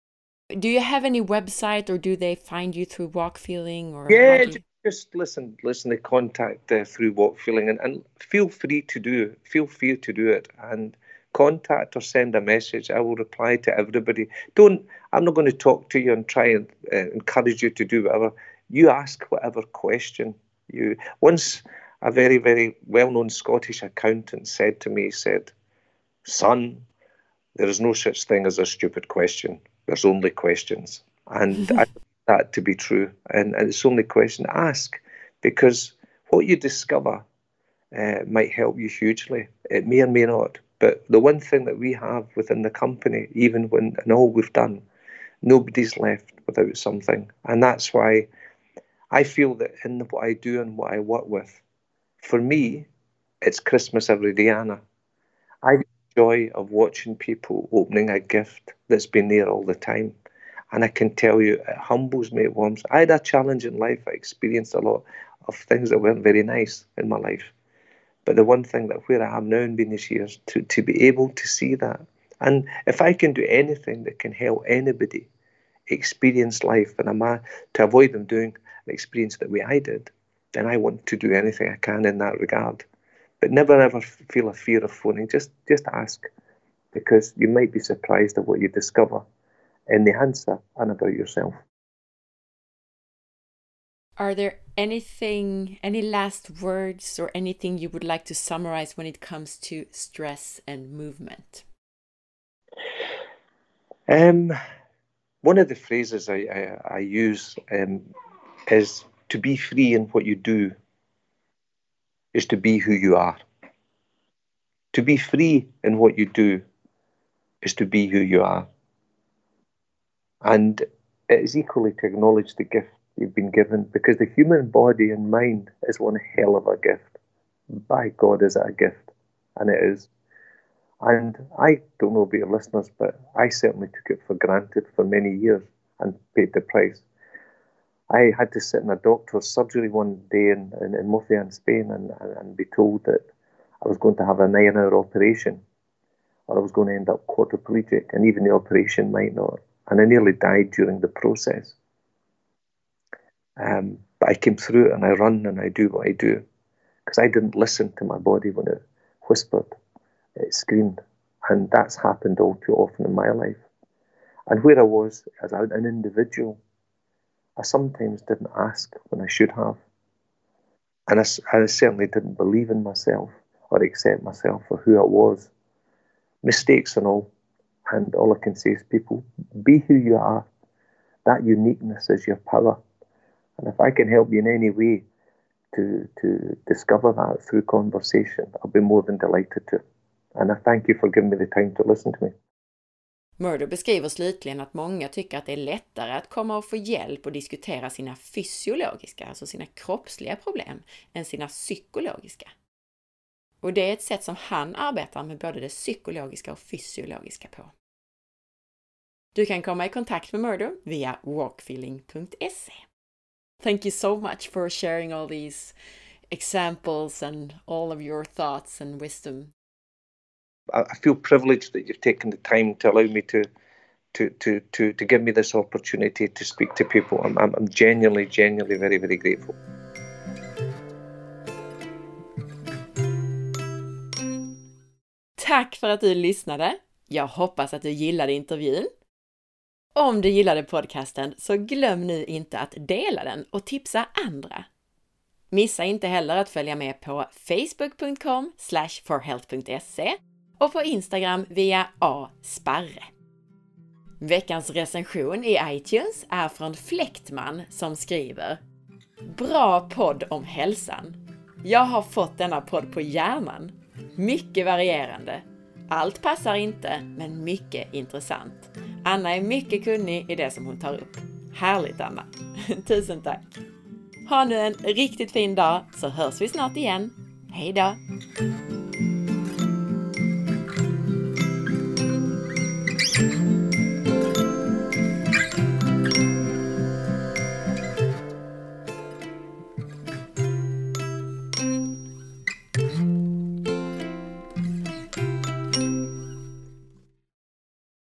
Do you have any website or do they find you through walk feeling or Yeah. Just listen listen to contact uh, through walk feeling and, and feel free to do feel free to do it and contact or send a message. I will reply to everybody. Don't I'm not going to talk to you and try and uh, encourage you to do whatever you ask whatever question you. Once a very, very well known Scottish accountant said to me, he said, Son, there is no such thing as a stupid question. There's only questions. And I that to be true. And, and it's only a question to ask because what you discover uh, might help you hugely. It may or may not. But the one thing that we have within the company, even when and all we've done, nobody's left without something. And that's why I feel that in what I do and what I work with, for me, it's Christmas every day, Anna. I joy of watching people opening a gift that's been there all the time. And I can tell you, it humbles me, it warms. I had a challenge in life. I experienced a lot of things that weren't very nice in my life. But the one thing that where I am now in being these years, to, to be able to see that. And if I can do anything that can help anybody experience life and I'm to avoid them doing the experience that way I did, then I want to do anything I can in that regard. But never ever feel a fear of phoning. Just just ask, because you might be surprised at what you discover in the answer and about yourself. Are there anything, any last words or anything you would like to summarize when it comes to stress and movement? Um, one of the phrases I, I, I use um, is to be free in what you do is to be who you are. To be free in what you do is to be who you are. And it is equally to acknowledge the gift you've been given because the human body and mind is one hell of a gift. By God, is it a gift? And it is. And I don't know about your listeners, but I certainly took it for granted for many years and paid the price. I had to sit in a doctor's surgery one day in, in, in Murcia in Spain and, and, and be told that I was going to have a nine hour operation or I was going to end up quadriplegic and even the operation might not. And I nearly died during the process. Um, but I came through it and I run and I do what I do because I didn't listen to my body when it whispered, it screamed. And that's happened all too often in my life. And where I was as an individual, I sometimes didn't ask when I should have. And I, I certainly didn't believe in myself or accept myself for who I was. Mistakes and all. And all I can say is, people, be who you are. That uniqueness is your power. And if I can help you in any way to, to discover that through conversation, I'll be more than delighted to. And I thank you for giving me the time to listen to me. Murdo beskriver slutligen att många tycker att det är lättare att komma och få hjälp och diskutera sina fysiologiska, alltså sina kroppsliga problem, än sina psykologiska. Och det är ett sätt som han arbetar med både det psykologiska och fysiologiska på. Du kan komma i kontakt med Murdo via walkfeeling.se. Thank you so much for sharing all these examples and all of your thoughts and wisdom I feel privileged that you've taken the time to allow me to to to to, to give me this opportunity to speak to people. I'm, I'm, I'm genuinely, genuinely very, very grateful. Tack för att du lyssnade. Jag hoppas att du gillade intervjun. Om du gillade podcasten så glöm nu inte att dela den och tipsa andra. Missa inte heller att följa med på facebook.com forhealth.se och på Instagram via asparre. Veckans recension i iTunes är från Fläktman som skriver Bra podd om hälsan. Jag har fått denna podd på hjärnan. Mycket varierande. Allt passar inte, men mycket intressant. Anna är mycket kunnig i det som hon tar upp. Härligt Anna! Tusen tack! Ha nu en riktigt fin dag så hörs vi snart igen. Hejdå!